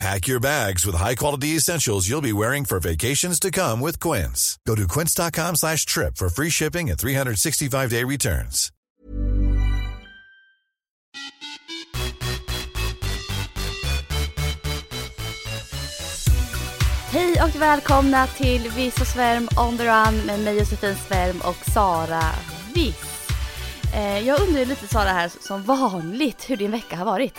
Pack your bags with high-quality essentials you'll be wearing for vacations to come with Quince. Go to quince.com slash trip for free shipping and 365-day returns. Hej och välkomna till Viss och Svärm on the run med mig Josefin Svärm och Sara Viss. Eh, jag undrar lite Sara här som vanligt hur din vecka har varit.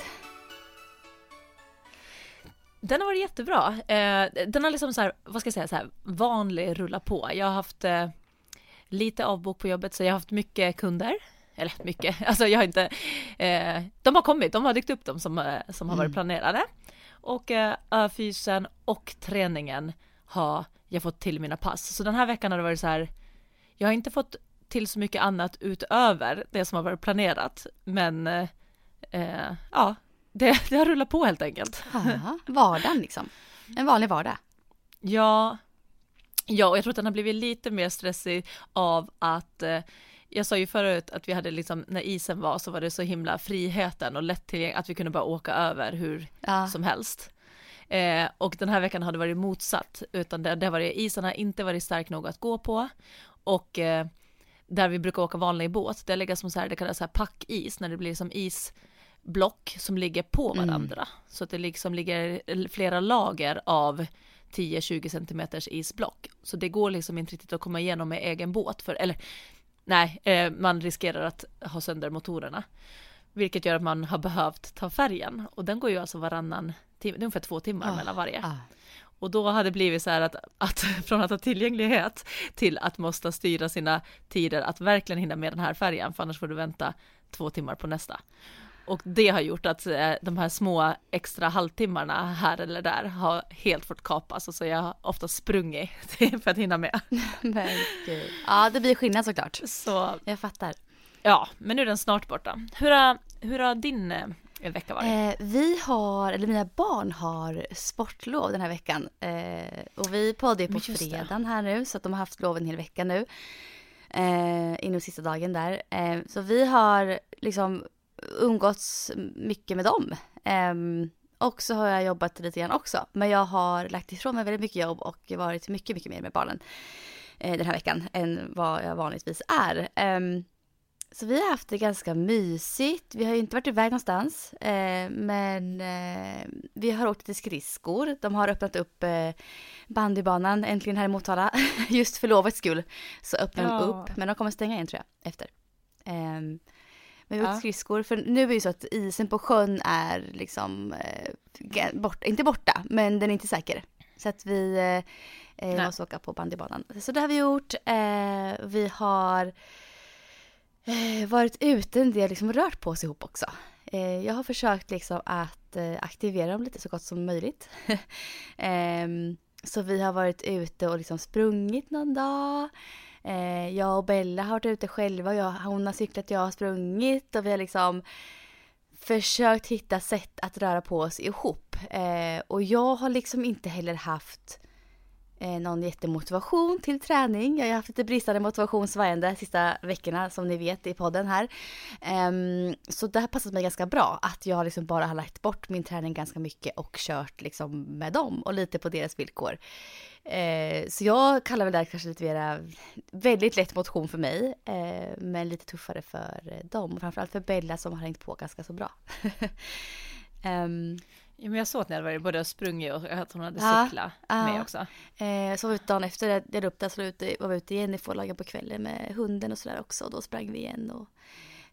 Den har varit jättebra. Eh, den har liksom så här, vad ska jag säga, så här, vanlig rulla på. Jag har haft eh, lite avbok på jobbet så jag har haft mycket kunder. Eller mycket, alltså jag har inte, eh, de har kommit, de har dykt upp de som, eh, som har varit Mm. planerade. Och eh, fysen och träningen har jag fått till mina pass. Så den här veckan har det varit så här, jag har inte fått till så mycket annat utöver det som har varit planerat. Men eh, ja, det, det har rullat på helt enkelt. Ja, vardagen liksom. En vanlig vardag. Ja, ja, och jag tror att den har blivit lite mer stressig av att eh, jag sa ju förut att vi hade liksom, när isen var så var det så himla friheten och lättillgängligt att vi kunde bara åka över hur Ja. som helst. Eh, och den här veckan har det varit motsatt, utan det, det har varit, isen har inte varit stark nog att gå på. Och eh, där vi brukar åka vanlig båt, det ligger som så här, det kallas så här packis, när det blir som isblock som ligger på Mm. varandra. Så att det liksom ligger flera lager av 10-20 centimeters isblock. Så det går liksom inte riktigt att komma igenom med egen båt, för, eller nej, eh, man riskerar att ha sönder motorerna. Vilket gör att man har behövt ta färjan och den går ju alltså varannan timme, det är ungefär två timmar Ah, mellan varje. ah. Och då hade det blivit så här att, att från att ha tillgänglighet till att måste styra sina tider att verkligen hinna med den här färjan för annars får du vänta två timmar på nästa. Och det har gjort att eh, de här små extra halvtimmarna här eller där har helt fått kapas och så jag har ofta sprungit för att hinna med. Men gud. Ja, det blir skillnad såklart. Så Jag fattar. ja, men nu är den snart borta. Hur har, hur har din eh, vecka varit? Eh, vi har, eller mina barn har sportlov den här veckan. Eh, och vi poddar ju på fredagen här nu så att de har haft lov en hel vecka nu. Eh, inom sista dagen där. Eh, så vi har liksom umgåtts mycket med dem. Eh, och så har jag jobbat lite grann också. Men jag har lagt ifrån mig väldigt mycket jobb och varit mycket, mycket mer med barnen eh, den här veckan än vad jag vanligtvis är. Ehm, så vi har haft det ganska mysigt. Vi har inte varit iväg någonstans. Eh, men eh, vi har åkt lite skridskor. De har öppnat upp eh, bandybanan äntligen här i Motala. Just för lovets skull så öppnar de Ja. upp. Men de kommer stänga igen tror jag efter. Men vi har Ja. skridskor. För nu är det ju så att isen på sjön är liksom eh, ga- bort, inte borta, men den är inte säker. Så att vi eh, eh, måste åka på bandybanan. Så det har vi gjort. Eh, vi har eh, varit ute en del, liksom rört på oss ihop också. Eh, jag har försökt liksom att eh, aktivera dem lite så gott som möjligt. Ehm, så vi har varit ute och liksom sprungit någon dag. Eh, jag och Bella har varit ute själva. Jag, hon har cyklat, jag har sprungit och vi har liksom försökt hitta sätt att röra på oss ihop. Eh, och jag har liksom inte heller haft eh, någon jättemotivation till träning. Jag har haft lite bristande motivation svajande sista veckorna som ni vet i podden här. Um, så det har passat mig ganska bra att jag liksom bara har lagt bort min träning ganska mycket och kört liksom med dem och lite på deras villkor. Eh, så jag kallar väl det här kanske lite mera väldigt lätt motion för mig eh, men lite tuffare för dem och framförallt för Bella som har hängt på ganska så bra. um, Ja, men jag såg att ni hade varit både sprungit och att hon hade Ja, cyklat ja. med också. Eh, så var vi ute dagen efter, jag delade upp det, så var vi ute, var vi ute igen i Fårlagen på kvällen med hunden och sådär också. Och då sprang vi igen och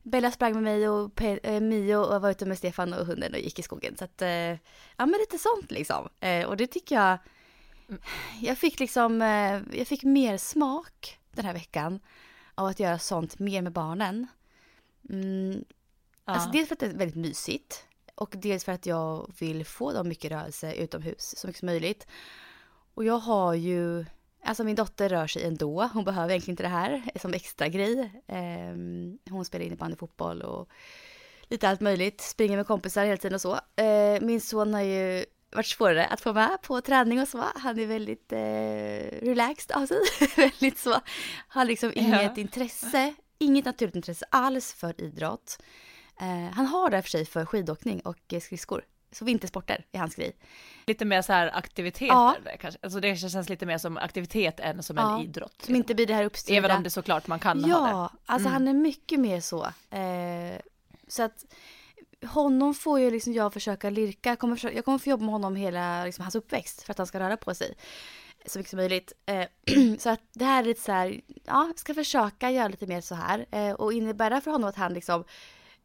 Bella sprang med mig och Pe- eh, Mio och var ute med Stefan och hunden och gick i skogen. Så att, eh, ja men lite sånt liksom. Eh, och det tycker jag, jag fick liksom, eh, jag fick mer smak den här veckan av att göra sånt mer med barnen. Mm, Ja. Alltså dels för att det är väldigt mysigt och dels för att jag vill få dem mycket rörelse utomhus så mycket som möjligt. Och jag har ju Alltså min dotter rör sig ändå. Hon behöver egentligen inte det här som extra grej. Eh, hon spelar innebandy, fotboll och lite allt möjligt. Springer med kompisar hela tiden och så. Eh, min son har ju varit svårare att få med på träning och så. Han är väldigt eh, relaxed av sig. väldigt så. Har liksom inget ja. intresse, inget naturligt intresse alls för idrott. Eh, han har det för sig för skidåkning och skridskor. Så vintersporter är hans grej. Lite mer så här aktiviteter ja. kanske? Alltså det känns lite mer som aktivitet än som ja. en idrott. Liksom. Som inte blir det här uppstyrda. Även om det såklart man kan ja, ha det. Ja, alltså mm. han är mycket mer så. Eh, så att honom får ju liksom jag försöka lirka. Jag kommer, försöka, jag kommer få jobba med honom hela liksom, hans uppväxt för att han ska röra på sig så mycket som möjligt. Eh, så att det här är lite så här, ja, ska försöka göra lite mer så här. Eh, och innebär det för honom att han liksom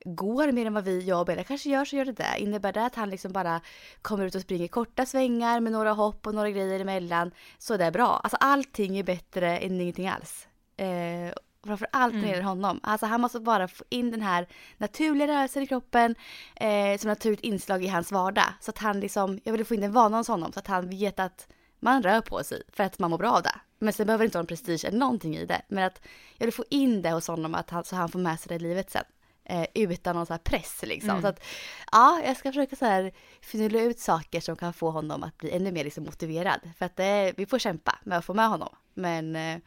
går mer än vad vi, jag och Bella kanske gör så gör det det. Innebär det att han liksom bara kommer ut och springer korta svängar med några hopp och några grejer emellan så är det bra. Alltså allting är bättre än ingenting alls. Eh, framför allt när det mm. gäller honom. Alltså han måste bara få in den här naturliga rörelsen i kroppen eh, som naturligt inslag i hans vardag. Så att han liksom, jag vill få in den vanan hos honom så att han vet att man rör på sig för att man mår bra av det. Men sen behöver det inte vara en prestige eller någonting i det. Men att jag vill få in det hos honom att han, så han får med sig det i livet sen. Eh, utan någon så press liksom. Mm. Så att ja, jag ska försöka så här finna ut saker som kan få honom att bli ännu mer liksom motiverad. För att eh, vi får kämpa med att få med honom. Men eh,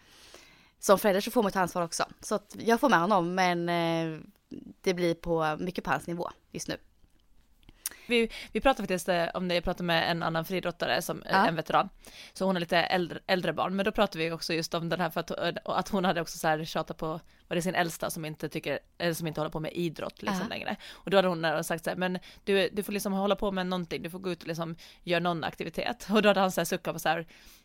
som förälder så får man ta ansvar också. Så att jag får med honom men eh, det blir på mycket på hans nivå just nu. Vi, vi pratade faktiskt eh, om det, jag pratade med en annan friidrottare som ja. en veteran. Så hon har lite äldre, äldre barn, men då pratade vi också just om den här för att, eh, att hon hade också så här tjatat på, var det sin äldsta som inte tycker, eller som inte håller på med idrott liksom ja. längre. Och då hade hon sagt så här, men du, du får liksom hålla på med någonting, du får gå ut och liksom göra någon aktivitet. Och då hade han så här suckat på så här, Eh,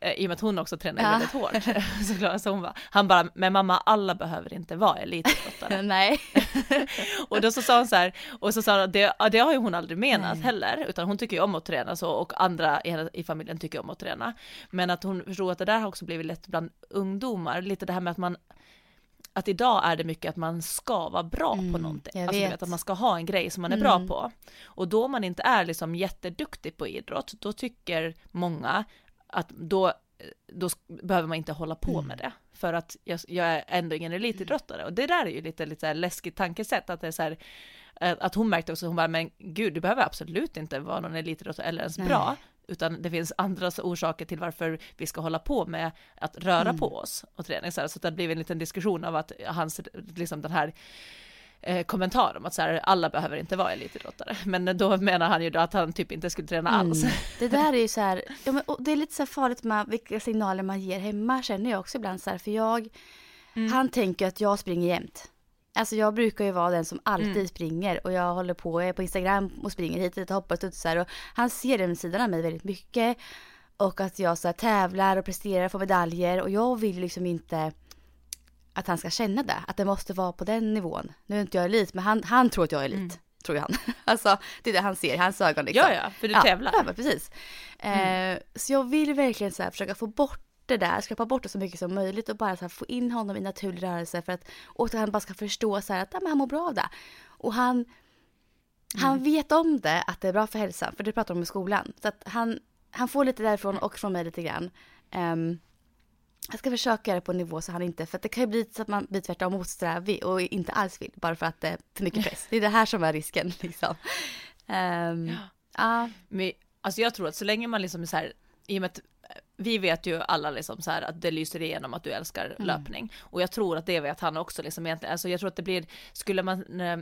i och med att hon också tränar ja. väldigt hårt. Såklart, så hon bara, han bara, men mamma alla behöver inte vara elitidrottare. Nej. och då så sa hon så här, och så sa hon, det, det har ju hon aldrig menat Nej. heller, utan hon tycker ju om att träna så och andra i, i familjen tycker om att träna. Men att hon förstod att det där har också blivit lätt bland ungdomar, lite det här med att man att idag är det mycket att man ska vara bra mm, på någonting. Alltså vet. att man ska ha en grej som man är mm. bra på. Och då man inte är liksom jätteduktig på idrott, då tycker många att då, då behöver man inte hålla på mm. med det. För att jag, jag, är ändå ingen elitidrottare. Och det där är ju lite, lite läskigt tankesätt, att det är så här, eh, att hon märkte också, hon bara, men gud, du behöver absolut inte vara någon elitidrottare eller ens Nej. bra, utan det finns andra orsaker till varför vi ska hålla på med att röra mm. på oss och träning. Så, här, så det blir en liten diskussion av att hans, liksom den här eh, kommentar om att så här, alla behöver inte vara elitidrottare. Men då menar han ju då att han typ inte skulle träna mm. alls. Det där är ju så här, ja, men, det är lite så här farligt med vilka signaler man ger hemma känner jag också ibland så här, för jag, mm. han tänker att jag springer jämt. Alltså jag brukar ju vara den som alltid mm. springer och jag håller på, jag är på Instagram och springer hit och dit och hoppar och studsar och han ser den sidan av mig väldigt mycket. Och att jag så här, tävlar och presterar, får medaljer och jag vill liksom inte att han ska känna det, att det måste vara på den nivån. Nu är inte jag elit, men han, han tror att jag är elit. Mm. Tror han. alltså det är det han ser i hans ögon liksom. Ja, ja, för du ja, tävlar. Ja, precis. Mm. Eh, så jag vill verkligen så här, försöka få bort det där, skrapa bort det så mycket som möjligt och bara så här, få in honom i naturlig rörelse för att, och att han bara ska förstå så här, att ja, men han mår bra av det. Och han, mm. han vet om det, att det är bra för hälsan, för det pratar de om i skolan. Så att han, han får lite därifrån och från mig lite grann. Um, jag ska försöka göra det på en nivå så han inte, för det kan ju bli så att man blir tvärtom motsträvig och inte alls vill, bara för att det är för mycket press. Det är det här som är risken liksom. Um, ja. Uh. Men, alltså jag tror att så länge man liksom är så här, i och med att vi vet ju alla liksom så här att det lyser igenom att du älskar mm. löpning. Och jag tror att det vet han också liksom egentligen, alltså jag tror att det blir, skulle man eh,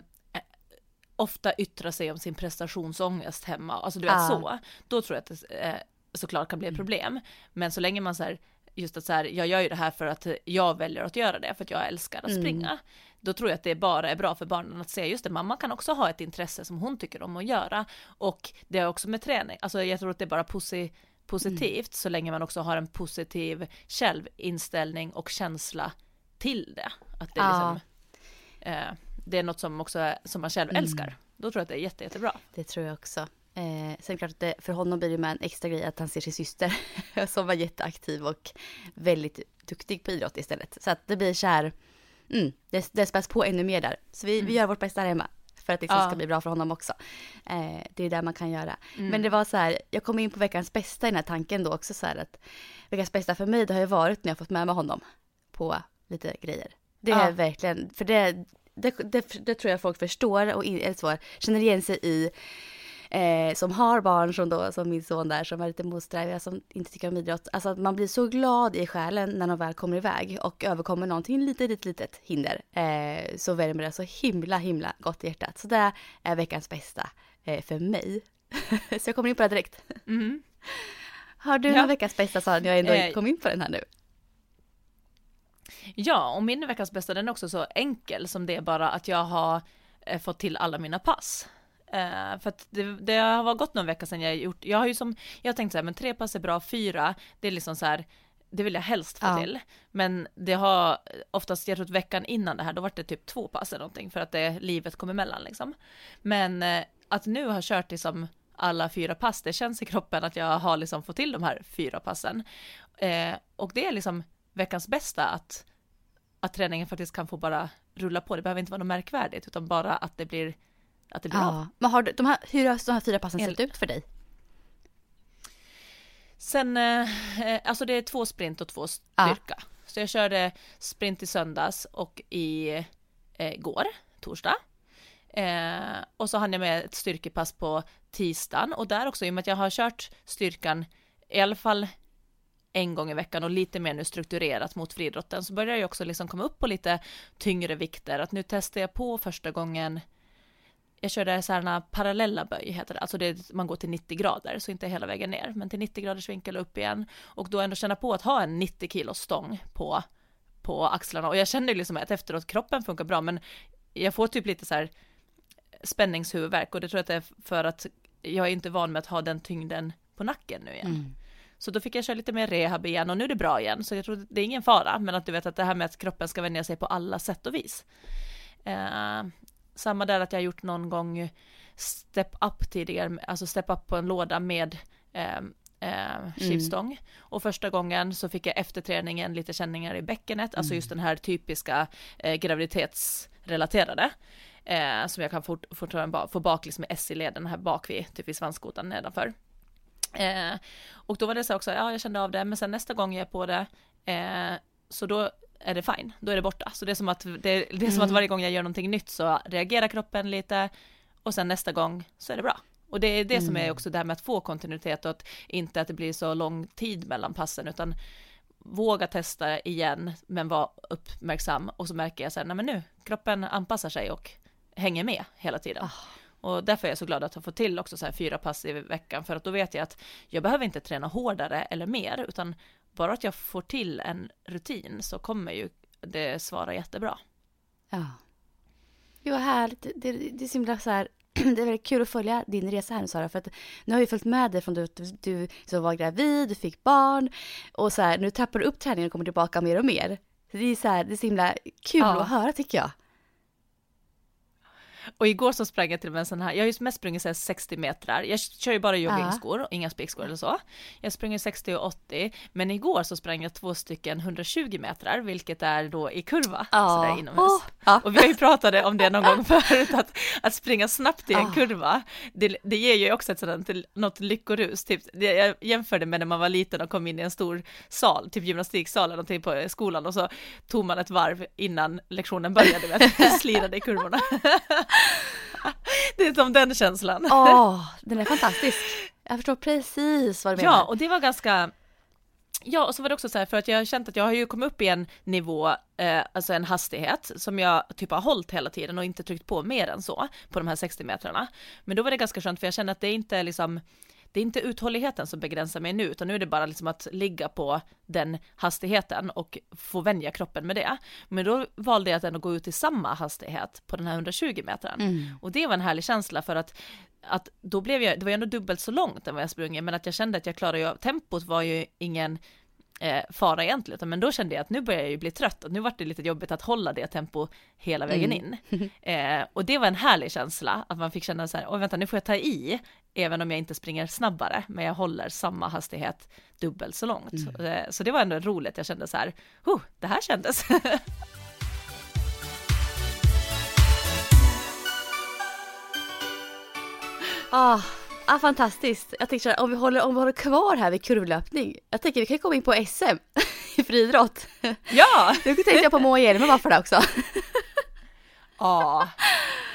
ofta yttra sig om sin prestationsångest hemma, alltså du vet uh. så, då tror jag att det eh, såklart kan bli ett mm. problem. Men så länge man så här, just att så här, jag gör ju det här för att jag väljer att göra det, för att jag älskar att mm. springa. Då tror jag att det bara är bra för barnen att se just det, mamma kan också ha ett intresse som hon tycker om att göra. Och det är också med träning, alltså jag tror att det är bara posi positivt mm. så länge man också har en positiv självinställning och känsla till det. Att det, är ja. liksom, eh, det är något som också som man själv mm. älskar. Då tror jag att det är jätte, jättebra. Det tror jag också. Eh, sen klart att det, för honom blir det med en extra grej att han ser sin syster som var jätteaktiv och väldigt duktig på idrott istället. Så att det blir så här, mm, det, det späs på ännu mer där. Så vi, mm. vi gör vårt bästa här hemma för att det liksom Ja. ska bli bra för honom också. Eh, det är där man kan göra. Mm. Men det var så här, jag kom in på veckans bästa i den här tanken då också så här att veckans bästa för mig det har ju varit när jag fått med mig honom på lite grejer. Det Ja. är verkligen, för det, det, det, det tror jag folk förstår och in, eller så, känner igen sig i eh, som har barn som då, som min son där, som är lite motsträviga, som inte tycker om idrott. Alltså att man blir så glad i själen när de väl kommer iväg och överkommer någonting litet, litet, litet hinder. Eh, så värmer det så himla, himla gott i hjärtat. Så det är veckans bästa eh, för mig. så jag kommer in på det direkt. Mm. Har du Ja. någon veckans bästa sa jag ändå Eh, kom in på den här nu? Ja, och min veckans bästa den är också så enkel som det är bara att jag har eh, fått till alla mina pass. Eh, för att det, det har gått någon vecka sedan jag gjort, jag har ju som, jag har tänkt så här, men tre pass är bra, fyra, det är liksom så här, det vill jag helst få Ja. till. Men det har oftast, jag tror veckan innan det här, då var det typ två pass eller någonting, för att det, livet kom emellan liksom. Men eh, att nu ha kört liksom alla fyra pass, det känns i kroppen att jag har liksom fått till de här fyra passen. Eh, och det är liksom veckans bästa att, att träningen faktiskt kan få bara rulla på. Det behöver inte vara något märkvärdigt, utan bara att det blir, att det blir av. Ja. Men har du, de här, hur har de här fyra passen En- sett ut för dig? Sen, eh, alltså det är två sprint och två styrka. Så jag körde sprint i söndags och i eh, går, torsdag. Eh, och så hann jag med ett styrkepass på tisdagen och där också i och med att jag har kört styrkan i alla fall en gång i veckan och lite mer nu strukturerat mot friidrotten så börjar jag också liksom komma upp på lite tyngre vikter. Att nu testar jag på första gången jag körde sådana parallella böj heter det, alltså det, man går till 90 grader, så inte hela vägen ner, men till 90 graders vinkel upp igen. Och då ändå känna på att ha en 90 kilos stång på, på axlarna. Och jag kände ju liksom att efteråt, kroppen funkar bra, men jag får typ lite så här spänningshuvudvärk och det tror jag att det är för att jag är inte van med att ha den tyngden på nacken nu igen. Mm. Så då fick jag köra lite mer rehab igen och nu är det bra igen. Så jag tror det är ingen fara, men att du vet att det här med att kroppen ska vänja sig på alla sätt och vis. Eh, samma där att jag har gjort någon gång step up tidigare, alltså step up på en låda med eh, eh, skivstång. Och första gången så fick jag efter träningen lite känningar i bäckenet, alltså just den här typiska eh, graviditetsrelaterade. Eh, som jag kan fort, fortfarande få bak liksom i S-leden här bak vid, typ vid svanskotan nedanför. Eh, och då var det så också, ja jag kände av det, men sen nästa gång jag är på det, eh, så då är det fine, då är det borta. Så det är som att, det, det är som att varje gång jag gör någonting nytt så reagerar kroppen lite och sen nästa gång så är det bra. Och det är det som är också det här med att få kontinuitet och att inte att det blir så lång tid mellan passen utan våga testa igen men vara uppmärksam och så märker jag här, nej men nu, kroppen anpassar sig och hänger med hela tiden. Och därför är jag så glad att ha fått till också så här fyra pass i veckan för att då vet jag att jag behöver inte träna hårdare eller mer utan bara att jag får till en rutin så kommer ju det svara jättebra. Ja. Jo, härligt. Det, det, det är så himla så här, det är väldigt kul att följa din resa här nu Sara, för att nu har jag följt med dig från du, du, du så var gravid, du fick barn och så här, nu trappar du upp träningen och kommer tillbaka mer och mer. Så det är så här, det är så himla kul Ja. att höra tycker jag. Och igår så sprang jag till och med en sån här, jag har ju mest sprungit så här 60 metrar, jag kör ju bara joggingskor och inga spikskor eller så. Jag springer 60 och 80, men igår så sprang jag två stycken 120 metrar, vilket är då i kurva, sådär inomhus. Åh, ja. Och vi har ju pratat om det någon gång förut, att, att springa snabbt i en Ah. kurva, det, det ger ju också ett sådant, något lyckorus. Typ, det, jag jämförde med när man var liten och kom in i en stor sal, typ gymnastiksal eller någonting på skolan och så tog man ett varv innan lektionen började, vet, slirade i kurvorna. det är som den känslan. Åh, den är fantastisk. Jag förstår precis vad du menar. Ja, och det var ganska Ja, och så var det också så här, för att jag har känt att jag har ju kommit upp i en nivå, eh, alltså en hastighet som jag typ har hållit hela tiden och inte tryckt på mer än så på de här 60 metrarna. Men då var det ganska skönt för jag kände att det är inte liksom det är inte uthålligheten som begränsar mig nu, utan nu är det bara liksom att ligga på den hastigheten och få vänja kroppen med det. Men då valde jag att ändå gå ut i samma hastighet på den här 120 metern. Mm. Och det var en härlig känsla för att, att då blev jag, det var ju ändå dubbelt så långt än vad jag sprungit, men att jag kände att jag klarade ju tempot var ju ingen eh, fara egentligen, utan men då kände jag att nu börjar jag ju bli trött, och nu var det lite jobbigt att hålla det tempo hela vägen in. Eh, och det var en härlig känsla, att man fick känna så här, oj vänta nu får jag ta i, även om jag inte springer snabbare, men jag håller samma hastighet dubbelt så långt. Eh, så det var ändå roligt, jag kände så här, oh, det här kändes. Ah, ah, fantastiskt. Jag tänkte om vi, håller, om vi håller kvar här vid kurvlöpning. Jag tänker vi kan komma in på SM i friidrott. Ja! Nu tänkte jag på Moa Hjelmer bara för det också. Ja. Eh,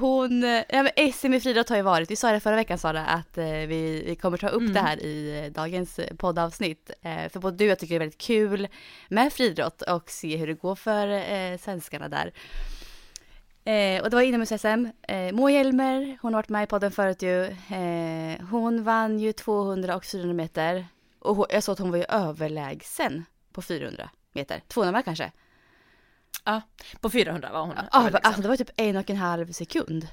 Hon, ja men SM i friidrott har ju varit, vi sa det förra veckan Sara, att eh, vi, vi kommer ta upp Mm. det här i eh, dagens eh, poddavsnitt. Eh, För både du och jag tycker det är väldigt kul med friidrott och se hur det går för eh, svenskarna där. Eh, och det var inomhus-SM. Eh, Moa Hjelmer, hon har varit med i podden förut ju. Eh, hon vann ju 200 och 400 meter. Och hon, jag såg att hon var ju överlägsen på 400 meter. 200 med kanske. Ja. På 400 var hon. Ja, överlägsen. alltså det var typ en och en halv sekund.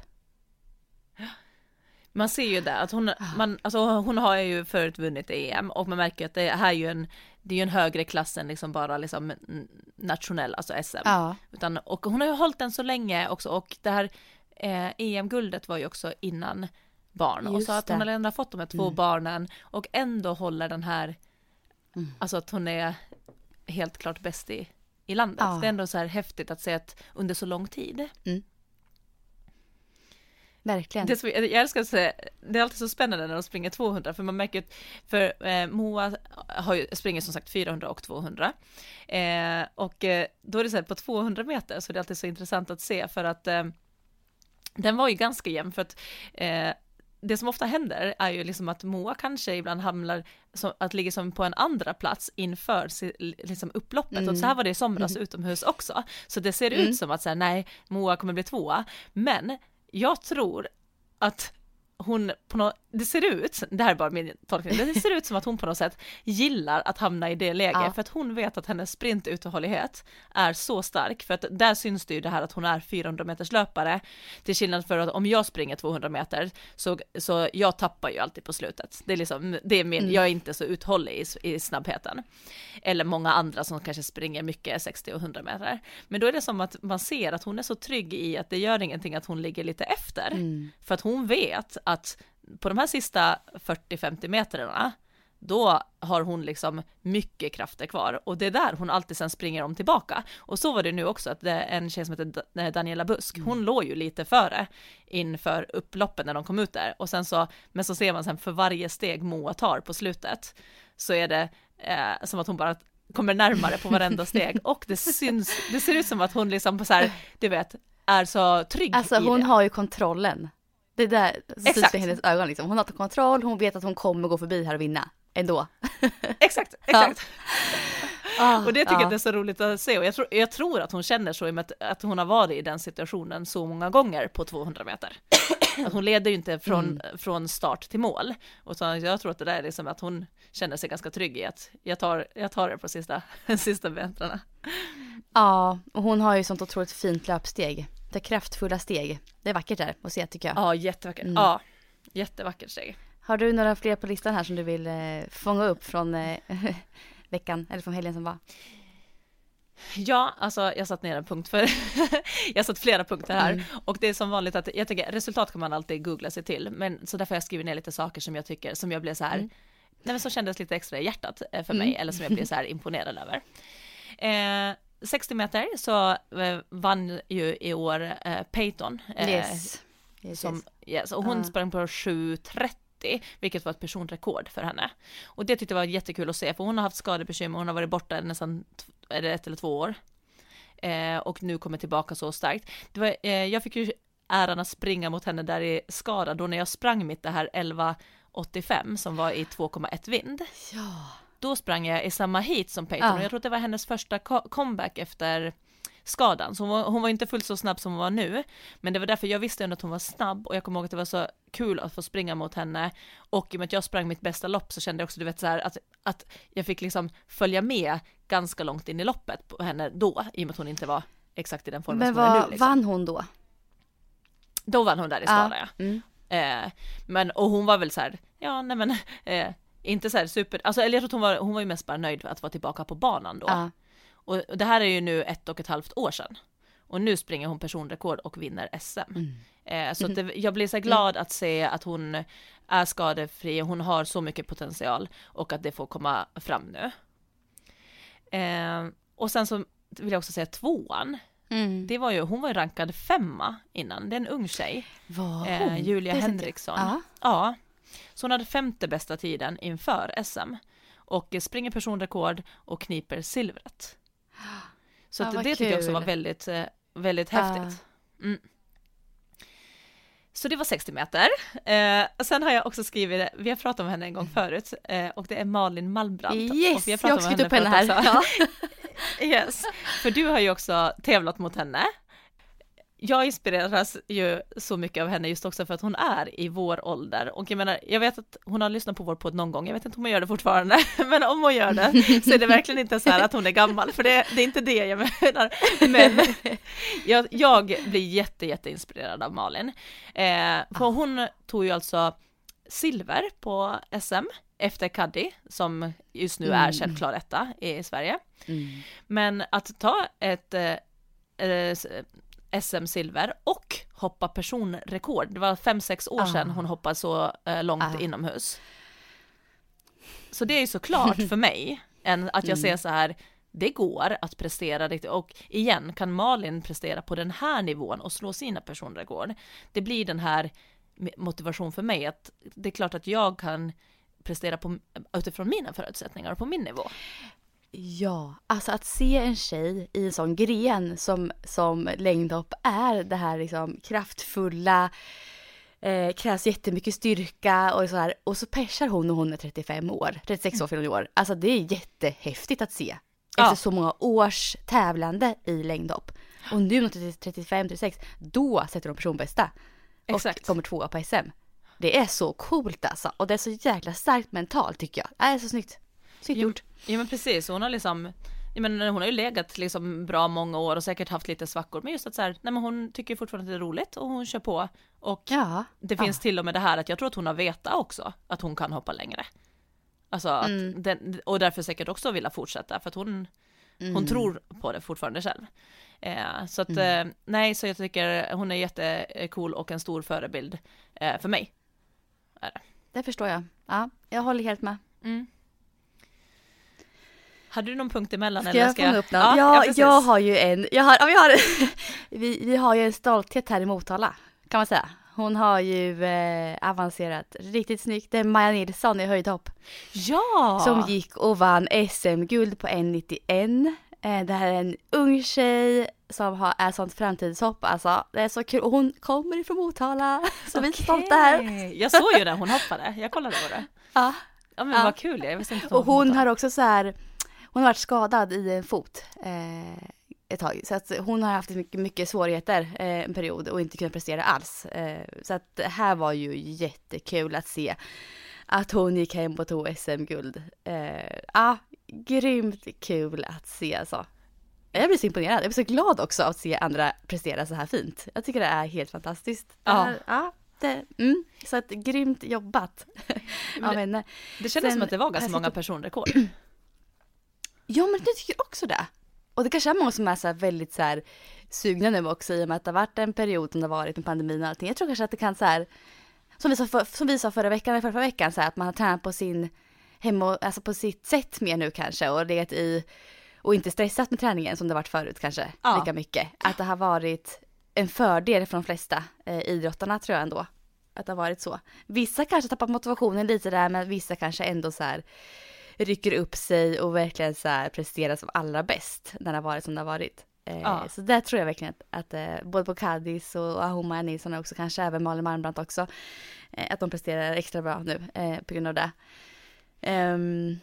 Man ser ju det att hon, man, alltså hon har ju förut vunnit EM och man märker att det här är ju en, det är ju en högre klass än liksom bara liksom nationell, alltså SM. Ja. Utan, och hon har ju hållit den så länge också och det här eh, EM-guldet var ju också innan barn och Just så att det. hon har ändå fått de här två Mm. barnen och ändå håller den här, Mm. alltså att hon är helt klart bäst i, i landet. Ja. Det är ändå så här häftigt att se att under så lång tid. Verkligen. Det jag älskar att säga, det är alltid så spännande när de springer 200 för man märker att, för eh, Moa har ju, springer som sagt 400 och 200 eh, och eh, då är det så här på 200 meter så det är alltid så intressant att se för att eh, den var ju ganska jämn för att eh, det som ofta händer är ju liksom att Moa kanske ibland hamnar som, att ligga som på en andra plats inför si- liksom upploppet Mm. och så här var det i somras utomhus också. Så det ser Mm. ut som att säga nej, Moa kommer bli tvåa, men jag tror att hon på något, det ser ut, det här är bara min tolkning, det ser ut som att hon på något sätt gillar att hamna i det läget Ja. för att hon vet att hennes sprintuthållighet är så stark för att där syns det ju det här att hon är 400 meters löpare till skillnad för att om jag springer 200 meter så, så jag tappar ju alltid på slutet. Det är liksom, det är min, Mm. jag är inte så uthållig i, i snabbheten. Eller många andra som kanske springer mycket 60 och 100 meter. Men då är det som att man ser att hon är så trygg i att det gör ingenting att hon ligger lite efter. Mm. För att hon vet att på de här sista 40-50 metrarna, då har hon liksom mycket krafter kvar och det är där hon alltid sen springer om tillbaka. Och så var det nu också att det är en tjej som heter Da- Daniela Busk, hon låg ju lite före inför upploppen när de kom ut där och sen så, men så ser man sen för varje steg Moa tar på slutet så är det eh, som att hon bara kommer närmare på varenda steg och det syns, det ser ut som att hon liksom på så här, du vet, är så trygg Alltså hon det. har ju kontrollen. Det är där syns i hennes ögon liksom. Hon har kontroll, hon vet att hon kommer gå förbi här och vinna. Ändå. Exakt, exakt. Ah, Och det tycker ja. jag det är så roligt att se och jag tror, jag tror att hon känner så i och med att, att hon har varit i den situationen så många gånger på 200 meter. Att hon leder ju inte från, Mm. från start till mål. Och så jag tror att det där är liksom att hon känner sig ganska trygg i att jag tar, jag tar det på sista, sista metrarna. Ja, och hon har ju sånt otroligt fint löpsteg. Är kraftfulla steg. Det är vackert där att se tycker jag. Ja, jättevackert. Mm. Ja, jättevackert steg. Har du några fler på listan här som du vill eh, fånga upp från eh, veckan eller från helgen som var? Ja, alltså jag satt ner en punkt för jag satt flera punkter här Mm. och det är som vanligt att jag tycker resultat kan man alltid googla sig till, men så därför har jag skrivit ner lite saker som jag tycker som jag blev så här, Mm. nej men som kändes lite extra i hjärtat eh, för Mm. mig eller som jag blev så här imponerad över. Eh, 60 meter så eh, vann ju i år eh, Peyton. eh, yes. yes, som, yes. och hon Ja. sprang på 7.30, vilket var ett personrekord för henne. Och det tyckte jag var jättekul att se, för hon har haft skadebekymmer, hon har varit borta nästan är det ett eller två år. Eh, och nu kommer tillbaka så starkt. Det var, eh, jag fick ju äran att springa mot henne där i skada, då när jag sprang mitt det här 11.85 som var i 2,1 vind. Ja. Då sprang jag i samma heat som Peyton Ja. och jag tror att det var hennes första co- comeback efter skadan. Så hon var, hon var inte fullt så snabb som hon var nu. Men det var därför jag visste ändå att hon var snabb och jag kommer ihåg att det var så kul att få springa mot henne. Och i och med att jag sprang mitt bästa lopp så kände jag också, du vet så här, att, att jag fick liksom följa med ganska långt in i loppet på henne då, i och med att hon inte var exakt i den formen Men som hon är vad nu. Liksom. vann hon då? Då vann hon där i skada ja. Mm. Eh, men, och hon var väl så här, ja nej men, eh, inte så här super, alltså eller jag tror att hon var, hon var ju mest bara nöjd att vara tillbaka på banan då. Ja. Och och det här är ju nu ett och ett halvt år sedan. Och nu springer hon personrekord och vinner SM. Mm. Eh, så att det, jag blir så glad att se att hon är skadefri, hon har så mycket potential och att det får komma fram nu. Eh, och sen så vill jag också säga tvåan, Mm. Det var ju, hon var ju rankad femma innan, det är en ung tjej. Var Eh, hon? Julia vet jag. Henriksson. Ja. Ja. Så hon hade femte bästa tiden inför SM. Och springer personrekord och kniper silvret. Så vad det tycker jag också kul. var väldigt, eh, väldigt häftigt. Mm. Så det var 60 meter. Eh, och sen har jag också skrivit, vi har pratat om henne en gång förut, eh, och det är Malin Malmbrandt. Yes, jag har om skrivit upp henne här. också. Ja. Yes, för du har ju också tävlat mot henne. Jag inspireras ju så mycket av henne just också för att hon är i vår ålder och jag menar, jag vet att hon har lyssnat på vår podd någon gång, jag vet inte om hon gör det fortfarande, men om hon gör det så är det verkligen inte så här att hon är gammal, för det, det är inte det jag menar. Men jag, jag blir jätte, jätte inspirerad av Malin. Eh, för hon tog ju alltså silver på SM efter Kaddi, som just nu är Mm. självklar etta i Sverige. Mm. Men att ta ett eh, eh, SM-silver och hoppa personrekord, det var fem sex år sedan Ah. hon hoppade så eh, långt Ah. inomhus. Så det är ju såklart för mig, en, att jag Mm. ser så här, det går att prestera riktigt, och igen, kan Malin prestera på den här nivån och slå sina personrekord, det blir den här motivation för mig att det är klart att jag kan prestera på, utifrån mina förutsättningar och på min nivå. Ja, alltså att se en tjej i en sån gren som, som längdhopp är det här liksom kraftfulla, eh, krävs jättemycket styrka och så här. Och så persar hon och hon är 35 år, 36 år fyller år. Alltså det är jättehäftigt att se. Ja. Efter så många års tävlande i längdhopp. Och nu är 35-36, då sätter hon personbästa. Och Exakt. kommer tvåa på SM. Det är så coolt alltså. Och det är så jäkla starkt mentalt tycker jag. Det är så snyggt. Jo, gjort. Ja men precis, hon har liksom menar, hon har ju legat liksom bra många år och säkert haft lite svackor, men just att så här, nej men hon tycker fortfarande att det är roligt och hon kör på. Och Ja. det finns till och med det här att jag tror att hon har vetat också att hon kan hoppa längre. Alltså Mm. den, och därför säkert också vilja fortsätta för att hon, Mm. hon tror på det fortfarande själv. Eh, så att Mm. eh, nej, så jag tycker hon är jättecool och en stor förebild eh, för mig. Det förstår jag. Ja, jag håller helt med. Hade du någon punkt emellan? Ska jag fånga upp någon? Ja, Ja, jag har ju en, jag har, ja, vi, har, vi, vi har ju en stolthet här i Motala, kan man säga. Hon har ju eh, avancerat riktigt snyggt. Det är Maja Nilsson i höjdhopp Ja! som gick och vann SM-guld på 1,91. Eh, det här är en ung tjej som har, är sånt framtidshopp. Alltså, det är så kul. Och hon kommer ifrån Motala, så vi är stolta här. Jag såg ju när hon hoppade, jag kollade på det. Ja. Ja men Ja. vad kul, jag visste inte Och hon har också så här, hon har varit skadad i en fot eh, ett tag. Så att hon har haft mycket, mycket svårigheter eh, en period och inte kunnat prestera alls. Eh, så att det här var ju jättekul att se att hon gick hem och tog SM-guld. Eh, ja, grymt kul att se alltså. Jag blir så imponerad. Jag blir så glad också att se andra prestera så här fint. Jag tycker det är helt fantastiskt. Ja. ja det, mm, så att grymt jobbat Men av det- henne. Det kändes Sen- som att det var ganska många personrekord. Ja men jag tycker också det. Och det kanske är många som är så här väldigt så här sugna nu också i och med att det har varit en period som det har varit med pandemin och allting. Jag tror kanske att det kan så här, som vi sa, för, som vi sa förra veckan, eller förra, förra veckan, så här, att man har tränat på sin hemma, alltså på sitt sätt mer nu kanske och legat i och inte stressat med träningen som det varit förut kanske Ja. lika mycket. Att det har varit en fördel för de flesta eh, idrottarna tror jag ändå. Att det har varit så. Vissa kanske tappat motivationen lite där men vissa kanske ändå så här rycker upp sig och verkligen så här presterar som allra bäst när det har varit som det har varit. Eh, Ja. Så där tror jag verkligen att, att eh, både på Kadis och Ahoma Nilsson och också kanske även Malin Malmbrandt också, eh, att de presterar extra bra nu eh, på grund av det. Ehm,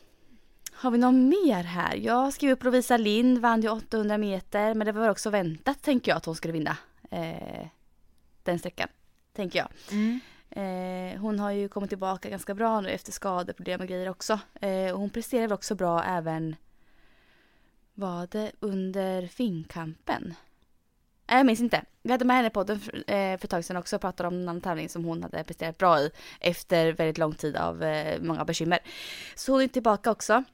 har vi något mer här? Jag skrev upp Lovisa Lind, vann ju 800 meter, men det var också väntat tänker jag att hon skulle vinna eh, den sträckan, tänker jag. Mm. Eh, hon har ju kommit tillbaka ganska bra nu efter skadeproblem och grejer också. Eh, och hon presterade också bra även var det under finkampen? Eh, jag minns inte. Vi hade med henne på podden för, eh, för ett tag sedan också och pratade om en annan tävling som hon hade presterat bra i efter väldigt lång tid av eh, många bekymmer. Så hon är tillbaka också.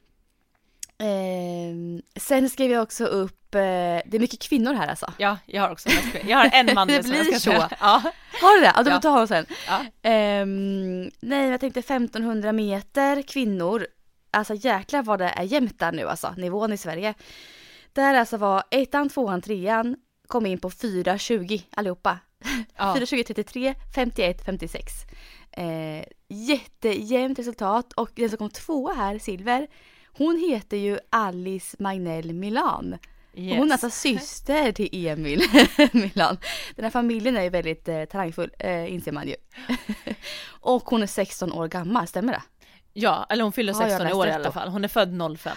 Eh, sen skrev jag också upp, eh, det är mycket kvinnor här alltså. Ja, jag har också mest Jag har en man Det blir så. säga. Ja. Har du det? Ja, då Ja. får ta honom sen. Ja. Ehm, nej, jag tänkte 1500 meter kvinnor. Alltså jäklar vad det är jämnt där nu alltså, nivån i Sverige. Där alltså var ettan, tvåan, trean kom in på 4.20 allihopa. Ja. 4.20, 51, 56. Eh, jättejämnt resultat och den som kom tvåa här, silver, hon heter ju Alice Magnell Milan. Yes. Hon är alltså syster till Emil Milan. Den här familjen är ju väldigt eh, talangfull, eh, inser man ju. och hon är 16 år gammal, stämmer det? Ja, eller hon fyller Har jag 16 i år i alla fall. Hon är född 05.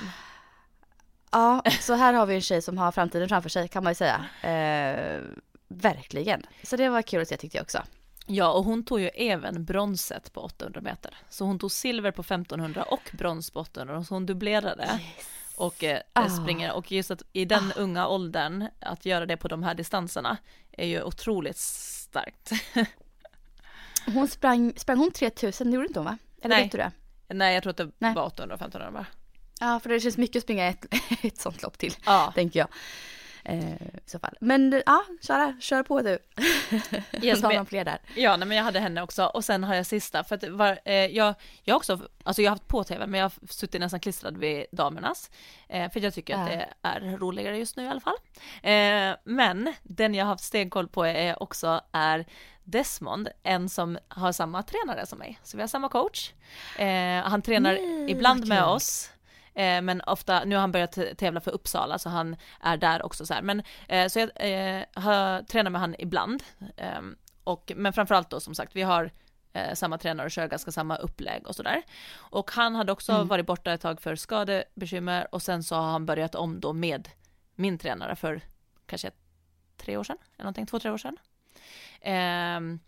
Ja, så här har vi en tjej som har framtiden framför sig kan man ju säga. Eh, verkligen. Så det var kul att se tyckte jag också. Ja, och hon tog ju även bronset på 800 meter. Så hon tog silver på 1500 och brons på 800, så hon dubblerade. Och eh, Ah. springer, och just att i den unga åldern, att göra det på de här distanserna, är ju otroligt starkt. Hon sprang, sprang hon 3000, det gjorde inte hon va? Eller Nej. vet du det? Nej, jag tror att det Nej. var 800 och 1500 bara. Ja, för det känns mycket att springa ett, ett sånt lopp till, Ja, tänker jag. Eh, I så fall. Men ja, Sara, kör på du. Yes, Ta någon fler där. Ja, nej, men jag hade henne också och sen har jag sista för att var, eh, jag, jag också, alltså jag har haft på tv men jag har suttit nästan klistrad vid damernas eh, för jag tycker att Ja. det är roligare just nu i alla fall. Eh, men den jag har haft stenkoll på är också är Desmond, en som har samma tränare som mig, så vi har samma coach. Eh, han tränar Nej, ibland med oss Eh, men ofta, nu har han börjat tävla för Uppsala så han är där också så här. Men eh, så jag eh, har, tränar med han ibland. Ehm, och, men framförallt då som sagt, vi har eh, samma tränare och kör ganska samma upplägg och sådär. Och han hade också Mm. varit borta ett tag för skadebekymmer och sen så har han börjat om då med min tränare för kanske tre år sedan, eller någonting, två, tre år sedan. Ehm,